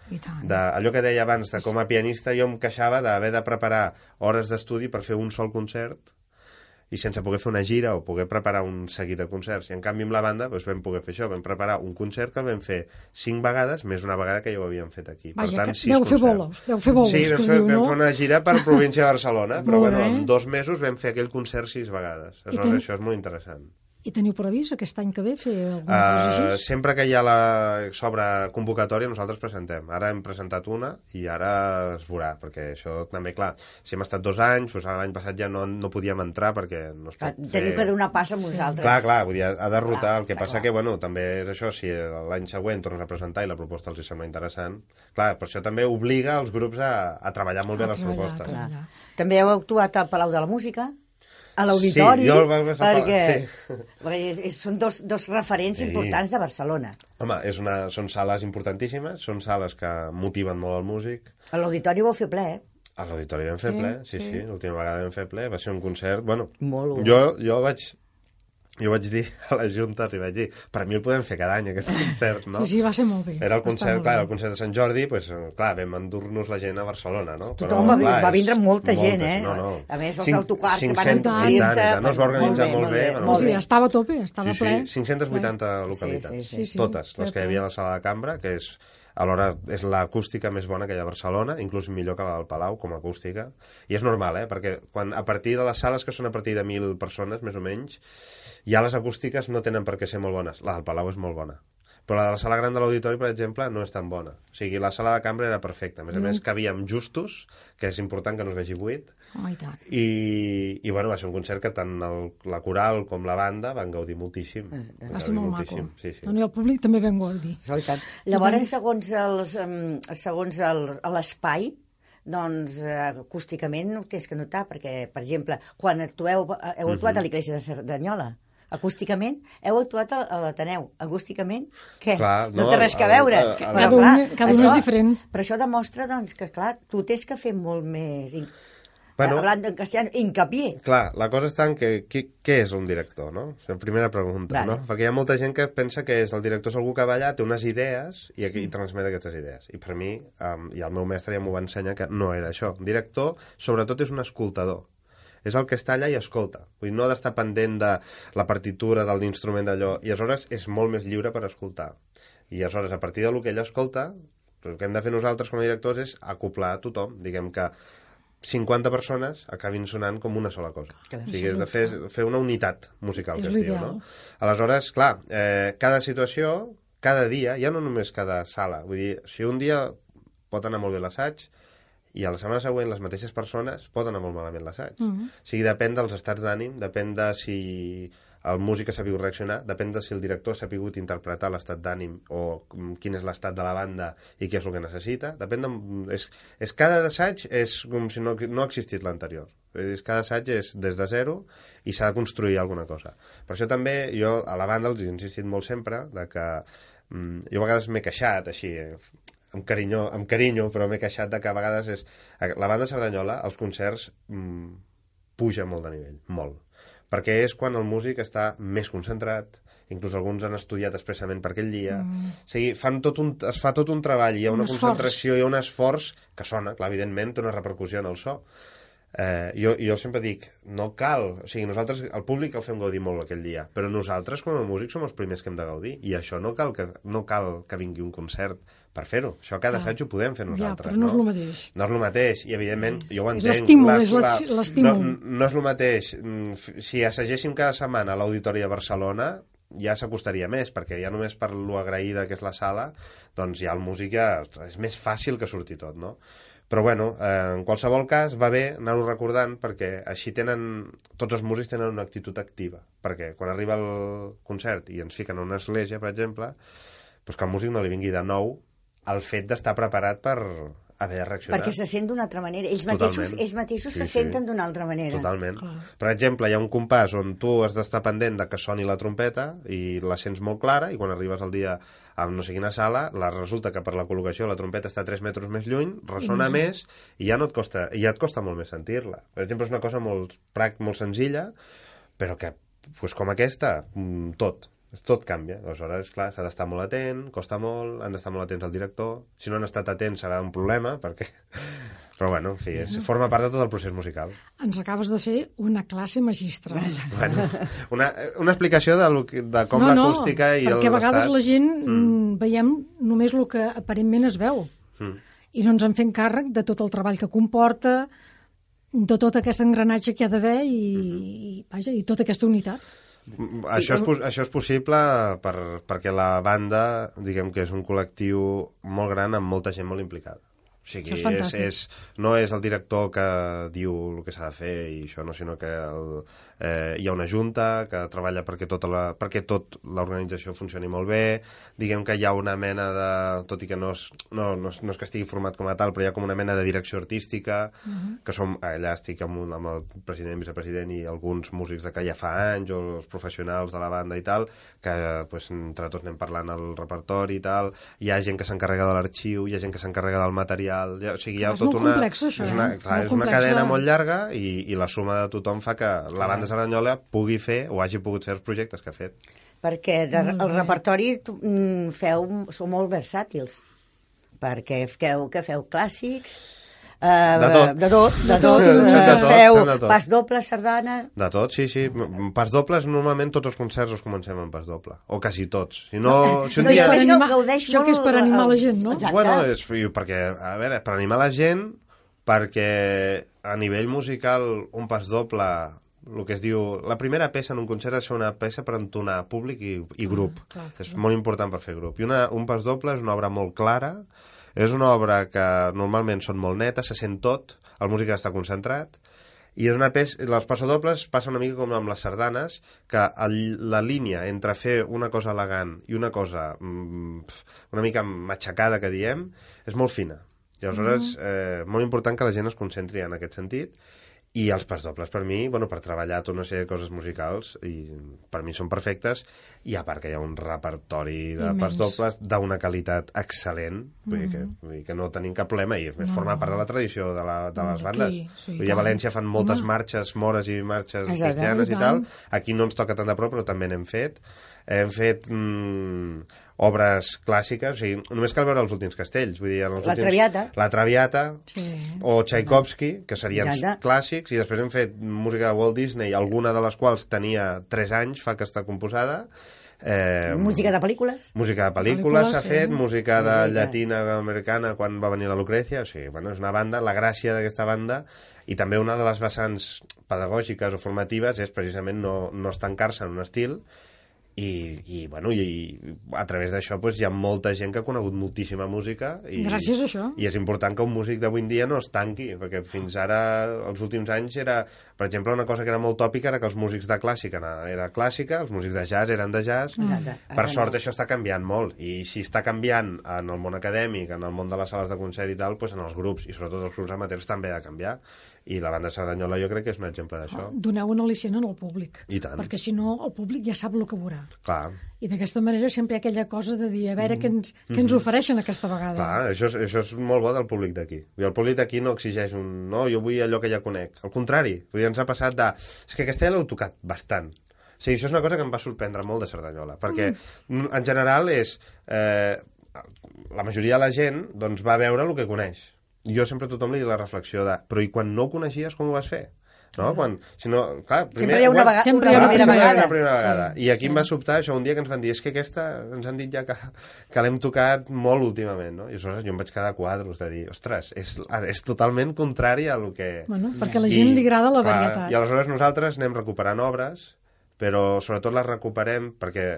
Speaker 7: De, allò que deia abans de com a pianista jo em queixava d'haver de preparar hores d'estudi per fer un sol concert i sense poder fer una gira o poder preparar un seguit de concerts. I en canvi amb la banda doncs, vam poder fer això, vam preparar un concert que el vam fer cinc vegades, més una vegada que ja ho havíem fet aquí.
Speaker 8: Vaja,
Speaker 7: per tant,
Speaker 8: que
Speaker 7: sis
Speaker 8: veu fer bolos, veu fer bolos,
Speaker 7: Sí, vam, fer,
Speaker 8: diu,
Speaker 7: vam
Speaker 8: no?
Speaker 7: fer una gira per província de Barcelona, però bueno, en dos mesos vam fer aquell concert sis vegades. Aleshores,
Speaker 8: ten-
Speaker 7: això és molt interessant.
Speaker 8: I teniu previst aquest any que ve fer alguna cosa
Speaker 7: Uh,
Speaker 8: així?
Speaker 7: sempre que hi ha la sobre convocatòria nosaltres presentem. Ara hem presentat una i ara es veurà, perquè això també, clar, si hem estat dos anys, doncs l'any passat ja no, no podíem entrar perquè no es
Speaker 6: Clar,
Speaker 7: pot
Speaker 6: Teniu que donar pas amb vosaltres.
Speaker 7: Clar, clar, vull dir, ha de rotar.
Speaker 6: Clar,
Speaker 7: el que
Speaker 6: clar,
Speaker 7: passa
Speaker 6: clar.
Speaker 7: que, bueno, també és això, si l'any següent tornes a presentar i la proposta els hi sembla interessant, clar, per això també obliga els grups a, a treballar molt bé
Speaker 8: A
Speaker 7: les
Speaker 8: treballar,
Speaker 7: propostes.
Speaker 8: clar.
Speaker 6: Clar. També heu actuat al Palau de la Música, a l'Auditori,
Speaker 7: Sí, jo el vaig passar per-
Speaker 6: perquè,
Speaker 7: sí.
Speaker 6: perquè són dos, dos referents
Speaker 7: Sí.
Speaker 6: importants de Barcelona.
Speaker 7: Home, és una, són sales importantíssimes, són sales que motiven molt el músic,
Speaker 6: A l'Auditori ho vau fer ple, eh?
Speaker 7: A l'auditori vam fer
Speaker 8: Sí,
Speaker 7: ple, sí,
Speaker 8: sí.
Speaker 7: sí, l'última vegada vam fer ple, va ser un concert, bueno,
Speaker 6: Molt bo.
Speaker 7: jo, jo vaig jo vaig dir a la Junta, li vaig dir, per mi el podem fer cada any, aquest concert, no?
Speaker 8: Sí, sí, va ser molt bé.
Speaker 7: Era el concert,
Speaker 8: molt
Speaker 7: clar,
Speaker 8: bé.
Speaker 7: el concert de Sant Jordi, pues, clar, vam endur-nos la gent a Barcelona, no?
Speaker 6: Tothom va vi- va vindre molta gent, eh?
Speaker 7: No, no.
Speaker 6: A més, els autocars que van
Speaker 7: 500
Speaker 6: omplir-se.
Speaker 7: No, es va organitzar
Speaker 6: molt bé,
Speaker 7: molt
Speaker 6: molt
Speaker 7: bé.
Speaker 6: bé,
Speaker 7: bueno,
Speaker 6: molt
Speaker 8: Sí,
Speaker 6: bé.
Speaker 8: estava a tope, estava
Speaker 7: sí,
Speaker 8: ple.
Speaker 7: sí, 580 localitats,
Speaker 8: Sí, sí, sí.
Speaker 7: totes, les
Speaker 8: Ple,
Speaker 7: que hi
Speaker 8: ple.
Speaker 7: havia a la sala de cambra, que és alhora és l'acústica més bona que hi ha a Barcelona, inclús millor que la del Palau com a acústica. I és normal, eh? Perquè quan, a partir de les sales que són a partir de 1.000 persones, més o menys, ja les acústiques no tenen per què ser molt bones. La del Palau és molt bona. Però la de la sala gran de l'auditori, per exemple, no és tan bona. O sigui, la sala de cambra era perfecta. A més a més, cabíem justos, que és important que no es vegi buit,
Speaker 8: Oh, i tant.
Speaker 7: i, i bueno, va ser un concert que tant el, la coral com la banda van gaudir moltíssim. Van
Speaker 8: Va
Speaker 7: gaudir
Speaker 8: ser molt maco.
Speaker 7: moltíssim, Sí, sí.
Speaker 8: Doncs i el públic també vam gaudir.
Speaker 6: I tant. Llavors, segons l'espai, doncs eh, acústicament ho tens que notar, perquè, per exemple, quan actueu, eh, heu actuat a l'Iglésia de Cerdanyola, acústicament, heu actuat a, a l'Ateneu. Acústicament, què?
Speaker 7: Clar,
Speaker 6: no,
Speaker 7: no,
Speaker 6: té res que veure.
Speaker 7: el- el-
Speaker 6: Però,
Speaker 8: Cada un- cada un és diferent.
Speaker 6: Però això demostra doncs, que, clar, tu tens que fer molt més... In...
Speaker 7: Bueno.
Speaker 6: Hablando en castellano, hincapié.
Speaker 7: Clar, la cosa està en que, qui, què és un director, no? És la primera pregunta,
Speaker 6: Vale.
Speaker 7: no? Perquè hi ha molta gent que pensa que és el director és algú que va allà, té unes idees i, i transmet aquestes idees. I per mi, um, i el meu mestre ja m'ho va ensenyar, que no era això. Un director, sobretot, és un escoltador. És el que està allà i escolta. Vull dir, no ha d'estar pendent de la partitura, de l'instrument d'allò. I aleshores és molt més lliure per escoltar. I aleshores, a partir del que ell escolta, el que hem de fer nosaltres com a directors és acoplar a tothom. Diguem que 50 persones acabin sonant com una sola cosa.
Speaker 6: Clar.
Speaker 7: O sigui, és de fer, fer una unitat musical,
Speaker 8: És
Speaker 7: que es diu, no? Aleshores, clar, eh, cada situació, cada dia, ja no només cada sala, vull dir, si un dia pot anar molt bé l'assaig, i a la setmana següent les mateixes persones pot anar molt malament l'assaig. Mm -hmm. O sigui, depèn dels estats d'ànim, depèn de si el músic ha sabut reaccionar, depèn de si el director ha sabut interpretar l'estat d'ànim o mm, quin és l'estat de la banda i què és el que necessita. Depèn de... És, és cada assaig és com si no, no ha existit l'anterior. És, cada assaig és des de zero i s'ha de construir alguna cosa. Per això també jo a la banda els he insistit molt sempre de que mm, jo a vegades m'he queixat així, eh, amb carinyo, amb carinyo, però m'he queixat de que a vegades és... La banda Cerdanyola, els concerts, mm, puja molt de nivell, molt. Perquè és quan el músic està més concentrat, inclús alguns han estudiat expressament per aquell dia. Mm. O sigui, fan tot un, es fa tot un treball, hi ha
Speaker 8: Un
Speaker 7: una
Speaker 8: esforç.
Speaker 7: concentració, hi ha un esforç que sona, clar, evidentment, té una repercussió en el so. Eh, jo, jo sempre dic, no cal, o sigui, nosaltres, el públic el fem gaudir molt aquell dia, però nosaltres com a músics som els primers que hem de gaudir, i això no cal que, no cal que vingui un concert per fer-ho, això cada
Speaker 8: Ah.
Speaker 7: assaig ho podem fer
Speaker 8: Ja,
Speaker 7: nosaltres,
Speaker 8: però no és el mateix.
Speaker 7: no és el mateix, i evidentment, jo ho
Speaker 8: És
Speaker 7: entenc.
Speaker 8: l'estímul, és la-
Speaker 7: la-
Speaker 8: l'estímul.
Speaker 7: No, no és el mateix. Mm, Si assagéssim cada setmana a l'Auditori de Barcelona, ja s'acostaria més, perquè ja només per lo agraïda que és la sala, doncs ja el músic ja és més fàcil que surti tot, no? Però bueno, eh, en qualsevol cas va bé anar-ho recordant perquè així tenen, tots els músics tenen una actitud activa, perquè quan arriba el concert i ens fiquen a una església, per exemple, doncs que al músic no li vingui de nou el fet d'estar preparat per haver de reaccionar.
Speaker 6: Perquè se sent d'una altra manera. Ells
Speaker 7: Totalment.
Speaker 6: mateixos, ells mateixos
Speaker 7: Sí,
Speaker 6: se
Speaker 7: sí.
Speaker 6: senten d'una altra manera.
Speaker 7: Totalment. Per exemple, hi ha un compàs on tu has d'estar pendent de que soni la trompeta i la sents molt clara i quan arribes al dia a no sé quina sala, la resulta que per la col·locació la trompeta està 3 metres més lluny, ressona més i ja no et costa, i ja et costa molt més sentir-la. Per exemple, és una cosa molt, prac, molt senzilla, però que, pues, com aquesta, mm, tot. Tot canvia. Aleshores, clar, s'ha d'estar molt atent, costa molt, han d'estar molt atents al director. Si no han estat atents serà un problema, perquè... Però bueno, en fi, és, forma part de tot el procés musical.
Speaker 8: Ens acabes de fer una classe magistral.
Speaker 7: Bueno, una, una explicació de, lo que, de com l'acústica i el
Speaker 8: perquè a vegades la gent mm. veiem només el que aparentment es veu
Speaker 7: Mm.
Speaker 8: i no ens en fem càrrec de tot el treball que comporta, de tot aquest engranatge que hi ha d'haver i, i, vaja, i tota aquesta unitat.
Speaker 7: Això, és, pos- això és possible per, perquè la banda, diguem que és un col·lectiu molt gran amb molta gent molt implicada. O sigui,
Speaker 8: Això és
Speaker 7: és, és, no és el director que diu el que s'ha de fer i això, no, sinó que el, eh, hi ha una junta que treballa perquè tota la, perquè tot l'organització funcioni molt bé, diguem que hi ha una mena de, tot i que no és, no, no, és, no és que estigui format com a tal, però hi ha com una mena de direcció artística, que som, allà estic amb, un, amb el president, vicepresident i alguns músics de que ja fa anys, o els professionals de la banda i tal, que pues, entre tots anem parlant el repertori i tal, hi ha gent que s'encarrega de l'arxiu, hi ha gent que s'encarrega del material, hi ha, o sigui, hi ha
Speaker 8: És
Speaker 7: tot una...
Speaker 8: complex, això,
Speaker 7: és una,
Speaker 8: eh?
Speaker 7: clar, és una
Speaker 8: complex,
Speaker 7: cadena
Speaker 8: eh?
Speaker 7: molt llarga i, i la suma de tothom fa que la banda Cerdanyola pugui fer o hagi pogut fer els projectes que ha fet.
Speaker 6: Perquè de, el repertori tu, mm, feu, sou molt versàtils. Perquè feu, que feu clàssics, eh,
Speaker 7: De tot.
Speaker 6: de tot, de tot,
Speaker 7: de
Speaker 6: eh,
Speaker 7: tot,
Speaker 6: feu
Speaker 7: de tot.
Speaker 6: pas doble, sardana...
Speaker 7: De tot, sí, sí. Pas dobles, normalment tots els concerts els comencem amb pas doble. O quasi tots. Si no... Si un
Speaker 6: No,
Speaker 7: dia...
Speaker 8: animar-
Speaker 6: gaudeix
Speaker 8: això que és per animar la gent, no?
Speaker 6: Exacte.
Speaker 7: Bueno, és, perquè, a veure, per animar la gent, perquè a nivell musical un pas doble, el que es diu... La primera peça en un concert ser una peça per entonar públic i, i grup.
Speaker 8: clar,
Speaker 7: és molt important per fer grup. I una, un pas doble és una obra molt clara, és una obra que normalment són molt netes, se sent tot, el músic d'estar concentrat, i és una peça, els passadobles passa una mica com amb les sardanes, que el, la línia entre fer una cosa elegant i una cosa mm, pf, una mica matxacada, que diem, és molt fina. I aleshores, eh, molt important que la gent es concentri en aquest sentit, i els pasdobles, per mi, bueno, per treballar tota una sèrie de coses musicals, i per mi són perfectes, i a part que hi ha un repertori de
Speaker 8: Immens.
Speaker 7: pasdobles d'una qualitat excel·lent, vull, dir que, vull dir que no tenim cap problema, i a més forma part de la tradició de, la, de les
Speaker 8: Aquí,
Speaker 7: bandes.
Speaker 8: sí,
Speaker 7: vull dir, a. València fan moltes
Speaker 8: Home.
Speaker 7: marxes, mores i marxes
Speaker 6: Exacte,
Speaker 7: cristianes
Speaker 8: i
Speaker 7: tal, aquí no ens toca tant de prop, però també n'hem fet. Hem fet mm, obres clàssiques, o sigui, només cal veure els últims castells. Vull dir, en els
Speaker 6: La
Speaker 7: últims...
Speaker 6: Traviata.
Speaker 7: La Traviata,
Speaker 8: Sí.
Speaker 7: o Tchaikovsky, que serien
Speaker 6: Exacte.
Speaker 7: clàssics, i després hem fet música de Walt Disney, alguna de les quals tenia 3 anys, fa que està composada. Eh,
Speaker 6: Música de pel·lícules.
Speaker 7: Música de pel·lícules s'ha
Speaker 8: sí.
Speaker 7: fet, música de
Speaker 6: Música.
Speaker 7: llatina americana quan va venir la Lucrecia, o sigui, bueno, és una banda, la gràcia d'aquesta banda i també una de les vessants pedagògiques o formatives és precisament no, no estancar-se en un estil i, i, bueno, i, i a través d'això pues, hi ha molta gent que ha conegut moltíssima música i,
Speaker 8: Gràcies a això.
Speaker 7: i és important que un músic d'avui en dia no es tanqui, perquè fins ara, els últims anys, era, per exemple, una cosa que era molt tòpica era que els músics de clàssica era, era clàssica, els músics de jazz eren de jazz.
Speaker 6: Exacte.
Speaker 7: Per sort això està canviant molt, i si està canviant en el món acadèmic, en el món de les sales de concert i tal, doncs en els grups, i sobretot els grups amateurs també ha de canviar, i la banda Cerdanyola jo crec que és un exemple d'això.
Speaker 8: Doneu un al·licient al públic.
Speaker 7: I tant.
Speaker 8: Perquè si no, el públic ja sap el que veurà.
Speaker 7: Clar,
Speaker 8: I d'aquesta manera sempre hi ha aquella cosa de dir a veure què ens, què ens ofereixen aquesta vegada.
Speaker 7: Mm-hmm. clar això, és, això és molt bo del públic d'aquí. El públic d'aquí no exigeix un... No, jo vull allò que ja conec. Al contrari, vull dir, ens ha passat de... És que aquesta ja l'heu tocat bastant. O sigui, això és una cosa que em va sorprendre molt de Cerdanyola, perquè mm. en general és... Eh, la majoria de la gent doncs, va veure el que coneix. Jo sempre a tothom li dic la reflexió de però i quan no ho coneixies com ho vas fer? No? Quan, si no, clar, primer,
Speaker 6: Sempre hi ha una,
Speaker 7: bueno,
Speaker 6: vega
Speaker 8: Sempre
Speaker 6: una
Speaker 8: hi ha una
Speaker 6: primera
Speaker 7: sempre hi ha
Speaker 6: vegada.
Speaker 7: una primera vegada. I aquí em va sobtar això un dia que ens van dir és que aquesta ens han dit ja que, que l'hem tocat molt últimament, no? I aleshores jo em vaig quedar a quadros de dir, ostres, és, és totalment contrari a lo que...
Speaker 8: Bueno, perquè a la gent li agrada la
Speaker 7: clar,
Speaker 8: varietat.
Speaker 7: I aleshores nosaltres anem recuperant obres però sobretot la recuperem perquè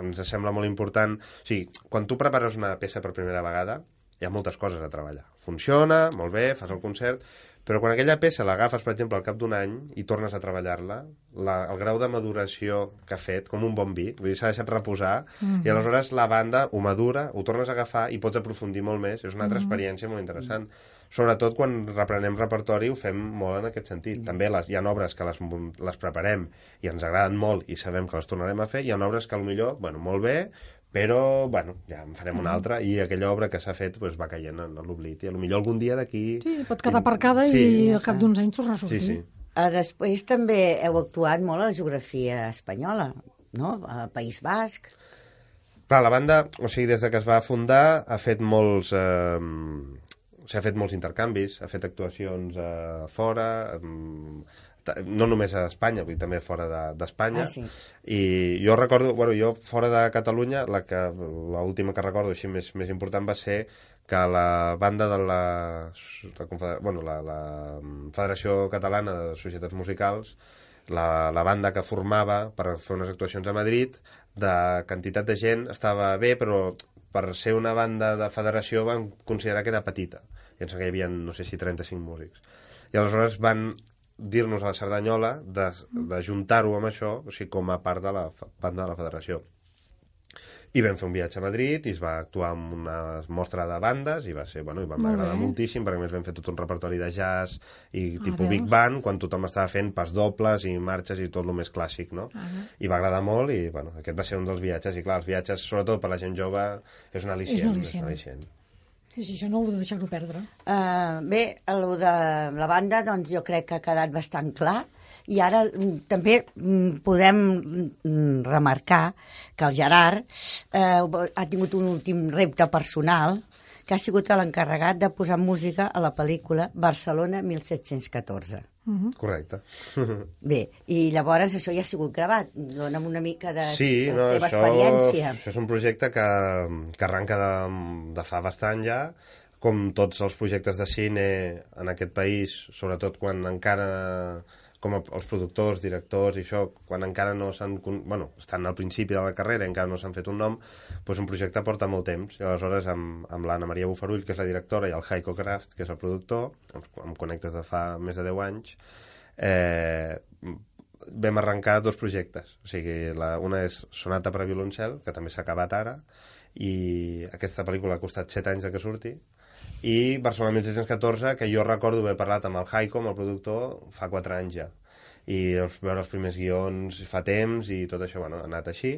Speaker 7: ens sembla molt important... O sigui, quan tu prepares una peça per primera vegada, hi ha moltes coses a treballar. Funciona, molt bé, fas el concert, però quan aquella peça l'agafes, per exemple, al cap d'un any i tornes a treballar-la, la, el grau de maduració que ha fet, com un bon vi, vull dir, s'ha deixat reposar, mm -hmm. i aleshores la banda ho madura, ho tornes a agafar i pots aprofundir molt més. És una altra mm -hmm. experiència molt interessant. Sobretot quan reprenem repertori ho fem molt en aquest sentit. Mm -hmm. També les, hi ha obres que les, les preparem i ens agraden molt i sabem que les tornarem a fer, hi ha obres que millor, bueno, molt bé, però, bueno, ja en farem una altra i aquella obra que s'ha fet pues, va caient en l'oblit i a lo millor algun dia d'aquí...
Speaker 8: Sí, pot quedar aparcada sí, i al cap d'uns anys tornar a sortir.
Speaker 7: Sí, sí.
Speaker 6: Uh, després també heu actuat molt a la geografia espanyola, no? A País Basc.
Speaker 7: Clar, la banda, o sigui, des de que es va fundar, ha fet molts... Eh, s'ha fet molts intercanvis, ha fet actuacions eh, fora, eh, no només a Espanya, vull dir, també fora d'Espanya.
Speaker 6: Ah, sí.
Speaker 7: I jo recordo, bueno, jo fora de Catalunya, la que l'última que recordo així més, més important va ser que la banda de la, la, Confeder... bueno, la, la Federació Catalana de Societats Musicals, la, la banda que formava per fer unes actuacions a Madrid, de quantitat de gent estava bé, però per ser una banda de federació van considerar que era petita. I que hi havia, no sé si 35 músics. I aleshores van dir-nos a la Cerdanyola de, de juntar-ho amb això, o sigui, com a part de la banda de la federació. I vam fer un viatge a Madrid i es va actuar amb una mostra de bandes i va ser, bueno, i va m'agradar moltíssim perquè a més vam fer tot un repertori de jazz i
Speaker 8: Ah,
Speaker 7: tipus Big? Band quan tothom estava fent pas dobles i marxes i tot el més clàssic, no?
Speaker 8: Ah,
Speaker 7: I va agradar molt i, bueno, aquest va ser un dels viatges i clar, els viatges, sobretot per la gent jove, és un al·licient.
Speaker 8: És un al·licient.
Speaker 7: al·licient.
Speaker 8: Sí, sí, això no heu de deixar-ho perdre.
Speaker 6: Uh, bé, el de la banda doncs jo crec que ha quedat bastant clar i ara mm, també mm, podem mm, remarcar que el Gerard eh, ha tingut un últim repte personal que ha sigut l'encarregat de posar música a la pel·lícula Barcelona 1714.
Speaker 7: Correcte.
Speaker 6: Bé, i llavors això ja ha sigut gravat. Dóna'm una mica de
Speaker 7: Sí,
Speaker 6: la
Speaker 7: no,
Speaker 6: teva
Speaker 7: això,
Speaker 6: experiència.
Speaker 7: això és un projecte que, que arranca de, de fa bastant ja, com tots els projectes de cine en aquest país, sobretot quan encara com els productors, directors i això, quan encara no s'han... Bueno, estan al principi de la carrera encara no s'han fet un nom, doncs un projecte porta molt temps. I aleshores amb, amb l'Anna Maria Bufarull, que és la directora, i el Heiko Kraft, que és el productor, em, em connectes de fa més de 10 anys, eh, vam arrencar dos projectes. O sigui, la, una és Sonata per a violoncel, que també s'ha acabat ara, i aquesta pel·lícula ha costat 7 anys de que surti, i Barcelona 1614, que jo recordo haver parlat amb el Haiko, amb el productor, fa 4 anys ja i els, veure els primers guions fa temps i tot això, bueno, ha anat així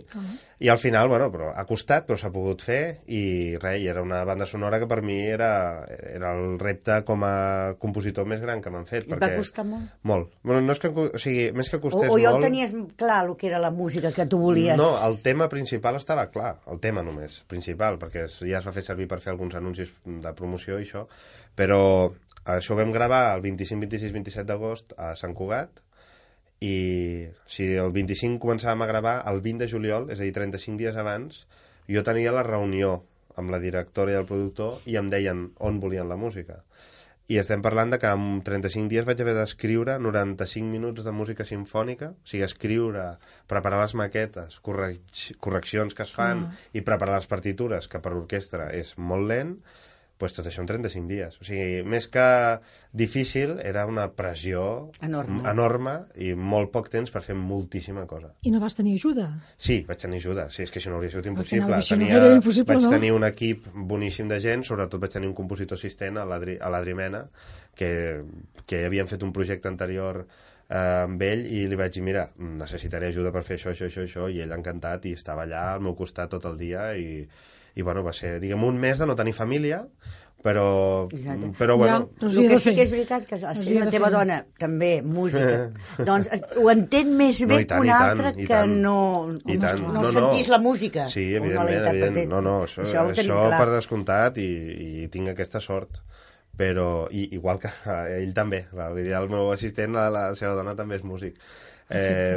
Speaker 7: i al final, bueno, però ha costat però s'ha pogut fer i res, i era una banda sonora que per mi era, era el repte com a compositor més gran que m'han fet
Speaker 6: Et va
Speaker 7: perquè...
Speaker 6: costar molt?
Speaker 7: Molt. Bueno, no és que, o sigui, més que
Speaker 6: O,
Speaker 7: costés
Speaker 6: o ja ho
Speaker 7: molt...
Speaker 6: tenies clar, el que era la música que tu volies?
Speaker 7: No, el tema principal estava clar, el tema només, principal, perquè ja es va fer servir per fer alguns anuncis de promoció i això, però això ho vam gravar el 25, 26, 27 d'agost a Sant Cugat, i si el 25 començàvem a gravar, el 20 de juliol, és a dir, 35 dies abans, jo tenia la reunió amb la directora i el productor i em deien on volien la música. I estem parlant de que en 35 dies vaig haver d'escriure 95 minuts de música sinfònica, o sigui, escriure, preparar les maquetes, correc correccions que es fan i preparar les partitures, que per orquestra és molt lent, doncs tot això en 35 dies. O sigui, més que difícil, era una pressió
Speaker 6: Enorme.
Speaker 7: enorme i molt poc temps per fer moltíssima cosa.
Speaker 8: I no vas tenir ajuda?
Speaker 7: Sí, vaig tenir ajuda. Sí, és que això no hauria sigut impossible.
Speaker 8: final, no
Speaker 7: Tenia,
Speaker 8: era impossible,
Speaker 7: vaig
Speaker 8: no?
Speaker 7: tenir un equip boníssim de gent, sobretot vaig tenir un compositor assistent, a l'Adri a l'Adri Mena, que, que havien fet un projecte anterior eh, amb ell i li vaig dir, mira, necessitaré ajuda per fer això, això, això, això, i ell encantat, i estava allà al meu costat tot el dia, i, i bueno, va ser, diguem, un mes de no tenir família, però,
Speaker 6: Exacte.
Speaker 7: però bueno,
Speaker 8: Ja,
Speaker 6: El que sí que és veritat que la,
Speaker 8: S'hi ha
Speaker 6: la teva
Speaker 8: fer.
Speaker 6: dona, també, música, doncs es- ho entén més
Speaker 7: No,
Speaker 6: bé
Speaker 7: i tant,
Speaker 6: que un
Speaker 7: tant,
Speaker 6: altre que no,
Speaker 7: I tant.
Speaker 6: no,
Speaker 7: No, no.
Speaker 6: sentís la música.
Speaker 7: Sí,
Speaker 6: no
Speaker 7: evidentment, evident. No, no, això,
Speaker 6: això,
Speaker 7: això
Speaker 6: clar.
Speaker 7: per descomptat i, i tinc aquesta sort però i, igual que ell també va, vull dir, el meu assistent, la, la seva dona també és músic eh,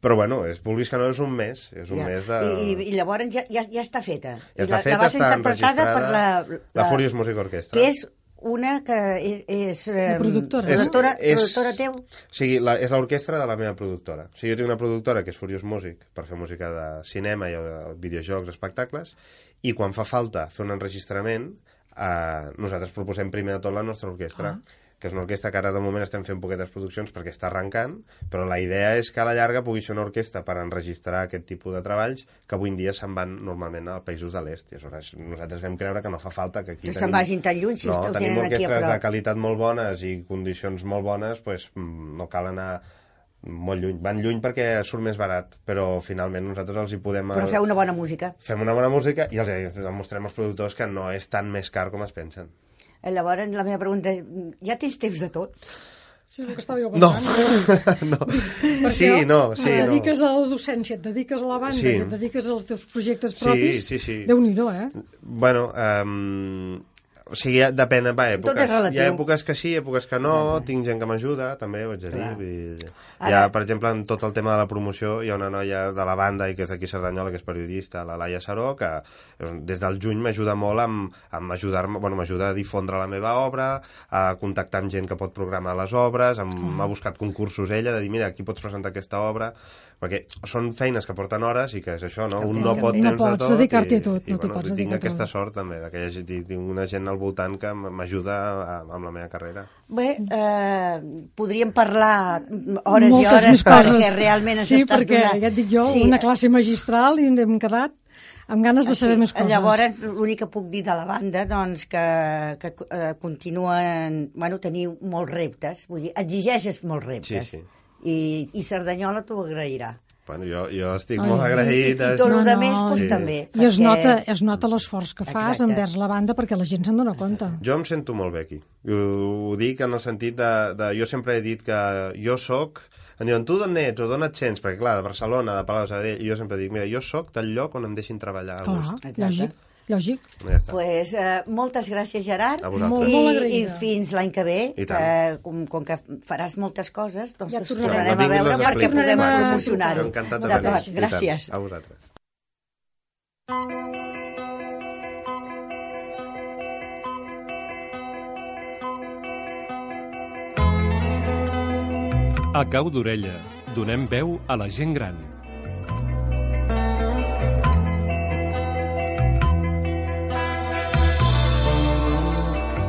Speaker 7: però bueno, és, vulguis que no és un mes és un
Speaker 6: Ja.
Speaker 7: mes de...
Speaker 6: I, i, I llavors ja, ja, ja està feta.
Speaker 7: ja està
Speaker 6: la,
Speaker 7: feta,
Speaker 6: la va ser
Speaker 7: està
Speaker 6: interpretada per la,
Speaker 7: enregistrada la Furious Music Orchestra
Speaker 6: Que és una que és... és
Speaker 8: De
Speaker 6: eh,
Speaker 8: productora,
Speaker 7: És-
Speaker 6: productora,
Speaker 7: és-
Speaker 6: productora teu?
Speaker 7: O sigui, la, és l'orquestra de la meva productora. O sigui, jo tinc una productora que és Furious Music, per fer música de cinema i eh, videojocs, espectacles, i quan fa falta fer un enregistrament, eh, nosaltres proposem primer de tot la nostra orquestra, ah. que és una orquestra que ara de moment estem fent poquetes produccions perquè està arrencant, però la idea és que a la llarga pugui ser una orquestra per enregistrar aquest tipus de treballs que avui en dia se'n van normalment als països de l'est. I aleshores nosaltres vam creure que no fa falta que aquí
Speaker 6: Que se'n vagin tan lluny, si
Speaker 7: no,
Speaker 6: ho
Speaker 7: tenim
Speaker 6: tenen aquí a
Speaker 7: orquestres
Speaker 6: prop.
Speaker 7: de qualitat molt bones i condicions molt bones, pues, mm, no cal anar molt lluny. Van lluny perquè surt més barat, però finalment nosaltres els hi podem...
Speaker 6: Però feu una bona música.
Speaker 7: Fem una bona música i els demostrem als productors que no és tan més car com es pensen.
Speaker 6: Eh, Llavors, la meva pregunta és, ja tens temps de tot?
Speaker 8: Sí, el que estava jo
Speaker 7: No,
Speaker 8: pensant.
Speaker 7: no.
Speaker 8: Perquè
Speaker 7: Sí, no, sí,
Speaker 8: et
Speaker 7: no.
Speaker 8: dediques a la docència, et dediques a la banda,
Speaker 7: Sí.
Speaker 8: et dediques als teus projectes
Speaker 7: Sí,
Speaker 8: propis.
Speaker 7: sí, sí.
Speaker 8: Déu-n'hi-do, eh?
Speaker 7: Bueno, um, o sigui, ja depèn, va, èpoques.
Speaker 6: Tot és relatiu.
Speaker 7: Hi ha èpoques que sí, èpoques que no, tinc gent que m'ajuda, també, ho haig de dir. Dir,
Speaker 6: Ara-
Speaker 7: ha, per exemple, en tot el tema de la promoció, hi ha una noia de la banda i que és d'aquí Cerdanyola, que és periodista, la Laia Saró, que eh, des del juny m'ajuda molt amb, amb ajudar-me, bueno, m'ajuda a difondre la meva obra, a contactar amb gent que pot programar les obres, m'ha buscat concursos ella, de dir, mira, aquí pots presentar aquesta obra, perquè són feines que porten hores i que és això, no? Un no pot
Speaker 8: No
Speaker 7: temps
Speaker 8: pots
Speaker 7: de tot.
Speaker 8: dedicar-t'hi
Speaker 7: i,
Speaker 8: a tot,
Speaker 7: i,
Speaker 8: no t'ho
Speaker 7: bueno,
Speaker 8: pots
Speaker 7: tinc
Speaker 8: dedicar a
Speaker 7: aquesta
Speaker 8: tot.
Speaker 7: sort també, de que hi hagi tinc una gent al voltant que m'ajuda a- amb la meva carrera.
Speaker 6: Bé, eh, podríem parlar hores
Speaker 8: Moltes
Speaker 6: i hores
Speaker 8: més coses.
Speaker 6: perquè realment ens
Speaker 8: sí,
Speaker 6: estàs
Speaker 8: perquè,
Speaker 6: donant...
Speaker 8: ja et dic jo, una classe magistral i ens hem quedat amb ganes de saber més coses.
Speaker 6: Llavors, l'únic que puc dir de la banda, doncs, que, que eh, continuen... Bueno, teniu molts reptes, vull dir, exigeixes molts reptes.
Speaker 7: Sí, sí.
Speaker 6: I, i Cerdanyola t'ho agrairà.
Speaker 7: Bueno, jo, jo estic
Speaker 8: Ai.
Speaker 7: molt agraït.
Speaker 6: I, i tot
Speaker 8: No,
Speaker 6: el
Speaker 8: no,
Speaker 6: més, doncs,
Speaker 8: sí.
Speaker 6: també.
Speaker 8: I es
Speaker 6: perquè-
Speaker 8: nota, es nota l'esforç que fas
Speaker 6: Exacte.
Speaker 8: envers la banda perquè la gent se'n dona compte.
Speaker 7: Jo em sento molt bé aquí. Ho, ho dic en el sentit de, de... Jo sempre he dit que jo sóc... Em diuen, tu d'on ets o d'on et sents? Perquè, clar, de Barcelona, de Palau de Sabadell, i jo sempre dic, mira, jo sóc del lloc on em deixin treballar a
Speaker 8: Clar,
Speaker 7: gust.
Speaker 6: Exacte.
Speaker 8: lògic, lògic.
Speaker 7: Ja està.
Speaker 6: Pues, eh, moltes gràcies, Gerard.
Speaker 7: A vosaltres.
Speaker 8: Molt,
Speaker 6: I,
Speaker 8: molt
Speaker 6: I fins l'any que ve, que,
Speaker 7: tant.
Speaker 6: com, com que faràs moltes coses, doncs
Speaker 8: Ja
Speaker 6: ens
Speaker 8: tornarem.
Speaker 6: a veure perquè puguem
Speaker 8: tornarem a
Speaker 6: promocionar-ho.
Speaker 7: Encantat de venir.
Speaker 6: Gràcies.
Speaker 7: A vosaltres.
Speaker 1: A cau d'orella, donem veu a la gent gran.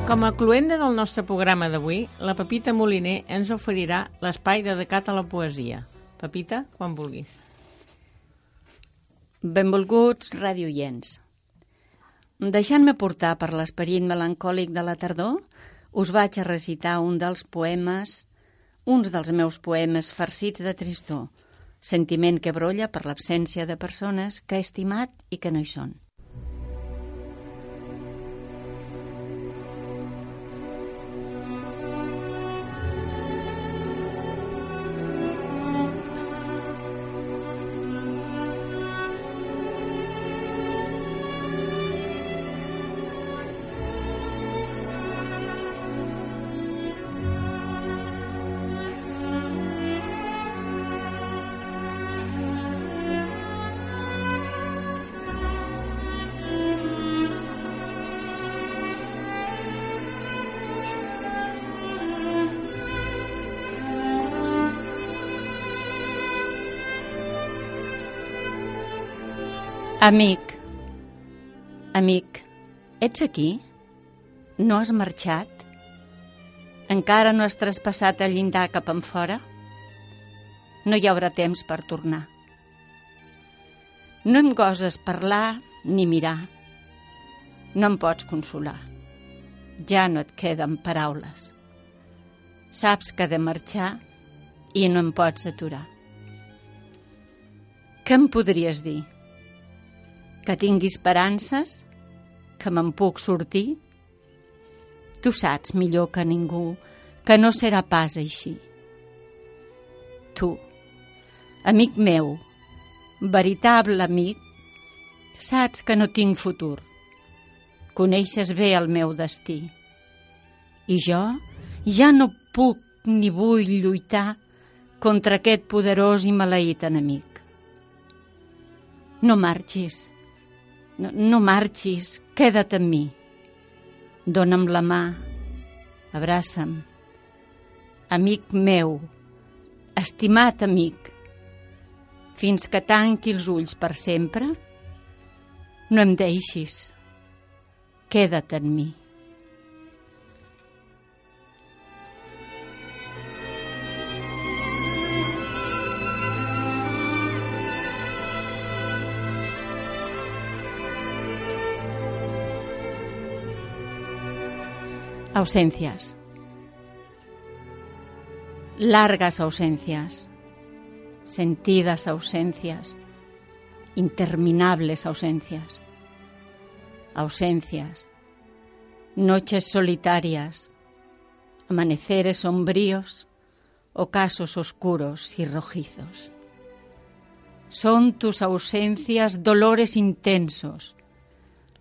Speaker 2: Com a cluenda del nostre programa d'avui, la Pepita Moliner ens oferirà l'espai dedicat a la poesia. Pepita, quan vulguis.
Speaker 9: Benvolguts radioients. Deixant-me portar per l'esperit melancòlic de la tardor, us vaig a recitar un dels poemes, uns dels meus poemes farcits de tristor, sentiment que brolla per l'absència de persones que he estimat i que no hi són. Amic, amic, ets aquí? No has marxat? Encara no has traspassat el llindar cap en fora? No hi haurà temps per tornar. No em goses parlar ni mirar. No em pots consolar. Ja no et queden paraules. Saps que he de marxar i no em pots aturar. Què em podries dir? Que tingui esperances? Que me'n puc sortir? Tu saps millor que ningú que no serà pas així. Tu, amic meu, veritable amic, saps que no tinc futur. Coneixes bé el meu destí. I jo ja no puc ni vull lluitar contra aquest poderós i maleït enemic. No marxis, no, no marxis, queda't amb mi. Dóna'm la mà Abraça'm. Amic meu, estimat amic, fins que tanqui els ulls per sempre, no em deixis. Queda't en mi. Ausencias. Largas ausencias. Sentidas ausencias. Interminables ausencias. Ausencias. Noches solitarias. Amaneceres sombríos. Ocasos oscuros y rojizos. Son tus ausencias dolores intensos,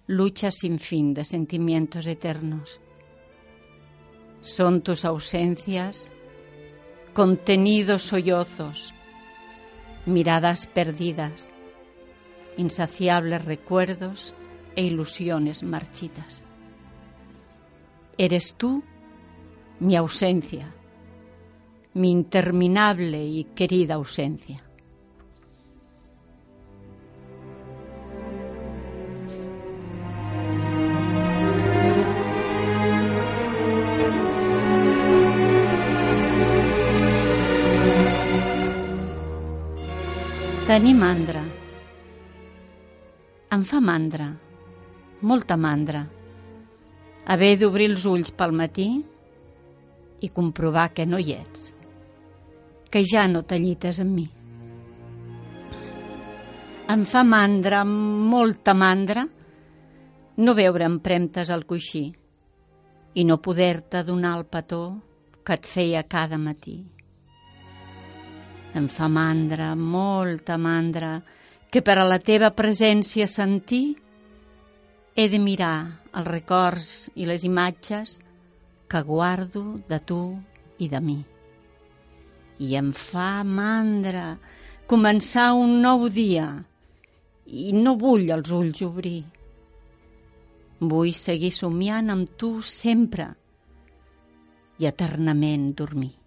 Speaker 9: luchas sin fin de sentimientos eternos. Son tus ausencias, contenidos sollozos, miradas perdidas, insaciables recuerdos e ilusiones marchitas. Eres tú mi ausencia, mi interminable y querida ausencia. Tenir mandra. Em fa mandra, molta mandra, haver d'obrir els ulls pel matí i comprovar que no hi ets, que ja no t'allites amb mi. Em fa mandra, molta mandra, no veure empremtes al coixí i no poder-te donar el petó que et feia cada matí. Em fa mandra, molta mandra, que per a la teva presència sentir he de mirar els records i les imatges que guardo de tu i de mi. I em fa mandra començar un nou dia i no vull els ulls obrir. Vull seguir somiant amb tu sempre i eternament dormir.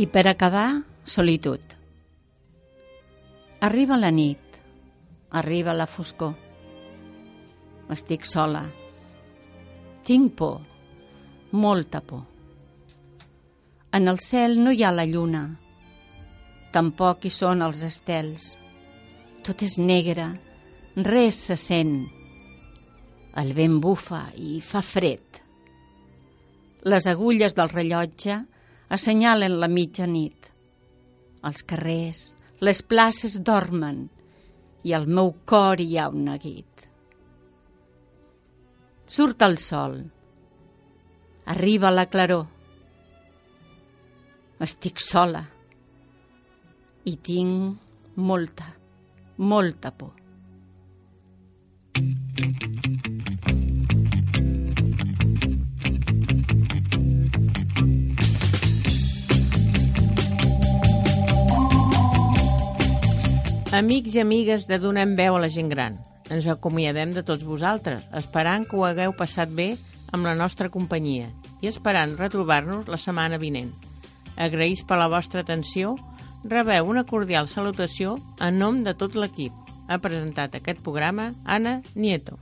Speaker 9: I per acabar, solitud. Arriba la nit, arriba la foscor. Estic sola. Tinc por, molta por. En el cel no hi ha la lluna, tampoc hi són els estels. Tot és negre, res se sent. El vent bufa i fa fred. Les agulles del rellotge assenyalen la mitjanit. Els carrers, les places dormen i al meu cor hi ha un neguit. Surt el sol. Arriba la claror. Estic sola i tinc molta, molta por.
Speaker 2: Amics i amigues de Donem veu a la gent gran, ens acomiadem de tots vosaltres, esperant que ho hagueu passat bé amb la nostra companyia i esperant retrobar-nos la setmana vinent. Agraïts per la vostra atenció, rebeu una cordial salutació en nom de tot l'equip. Ha presentat aquest programa Anna Nieto.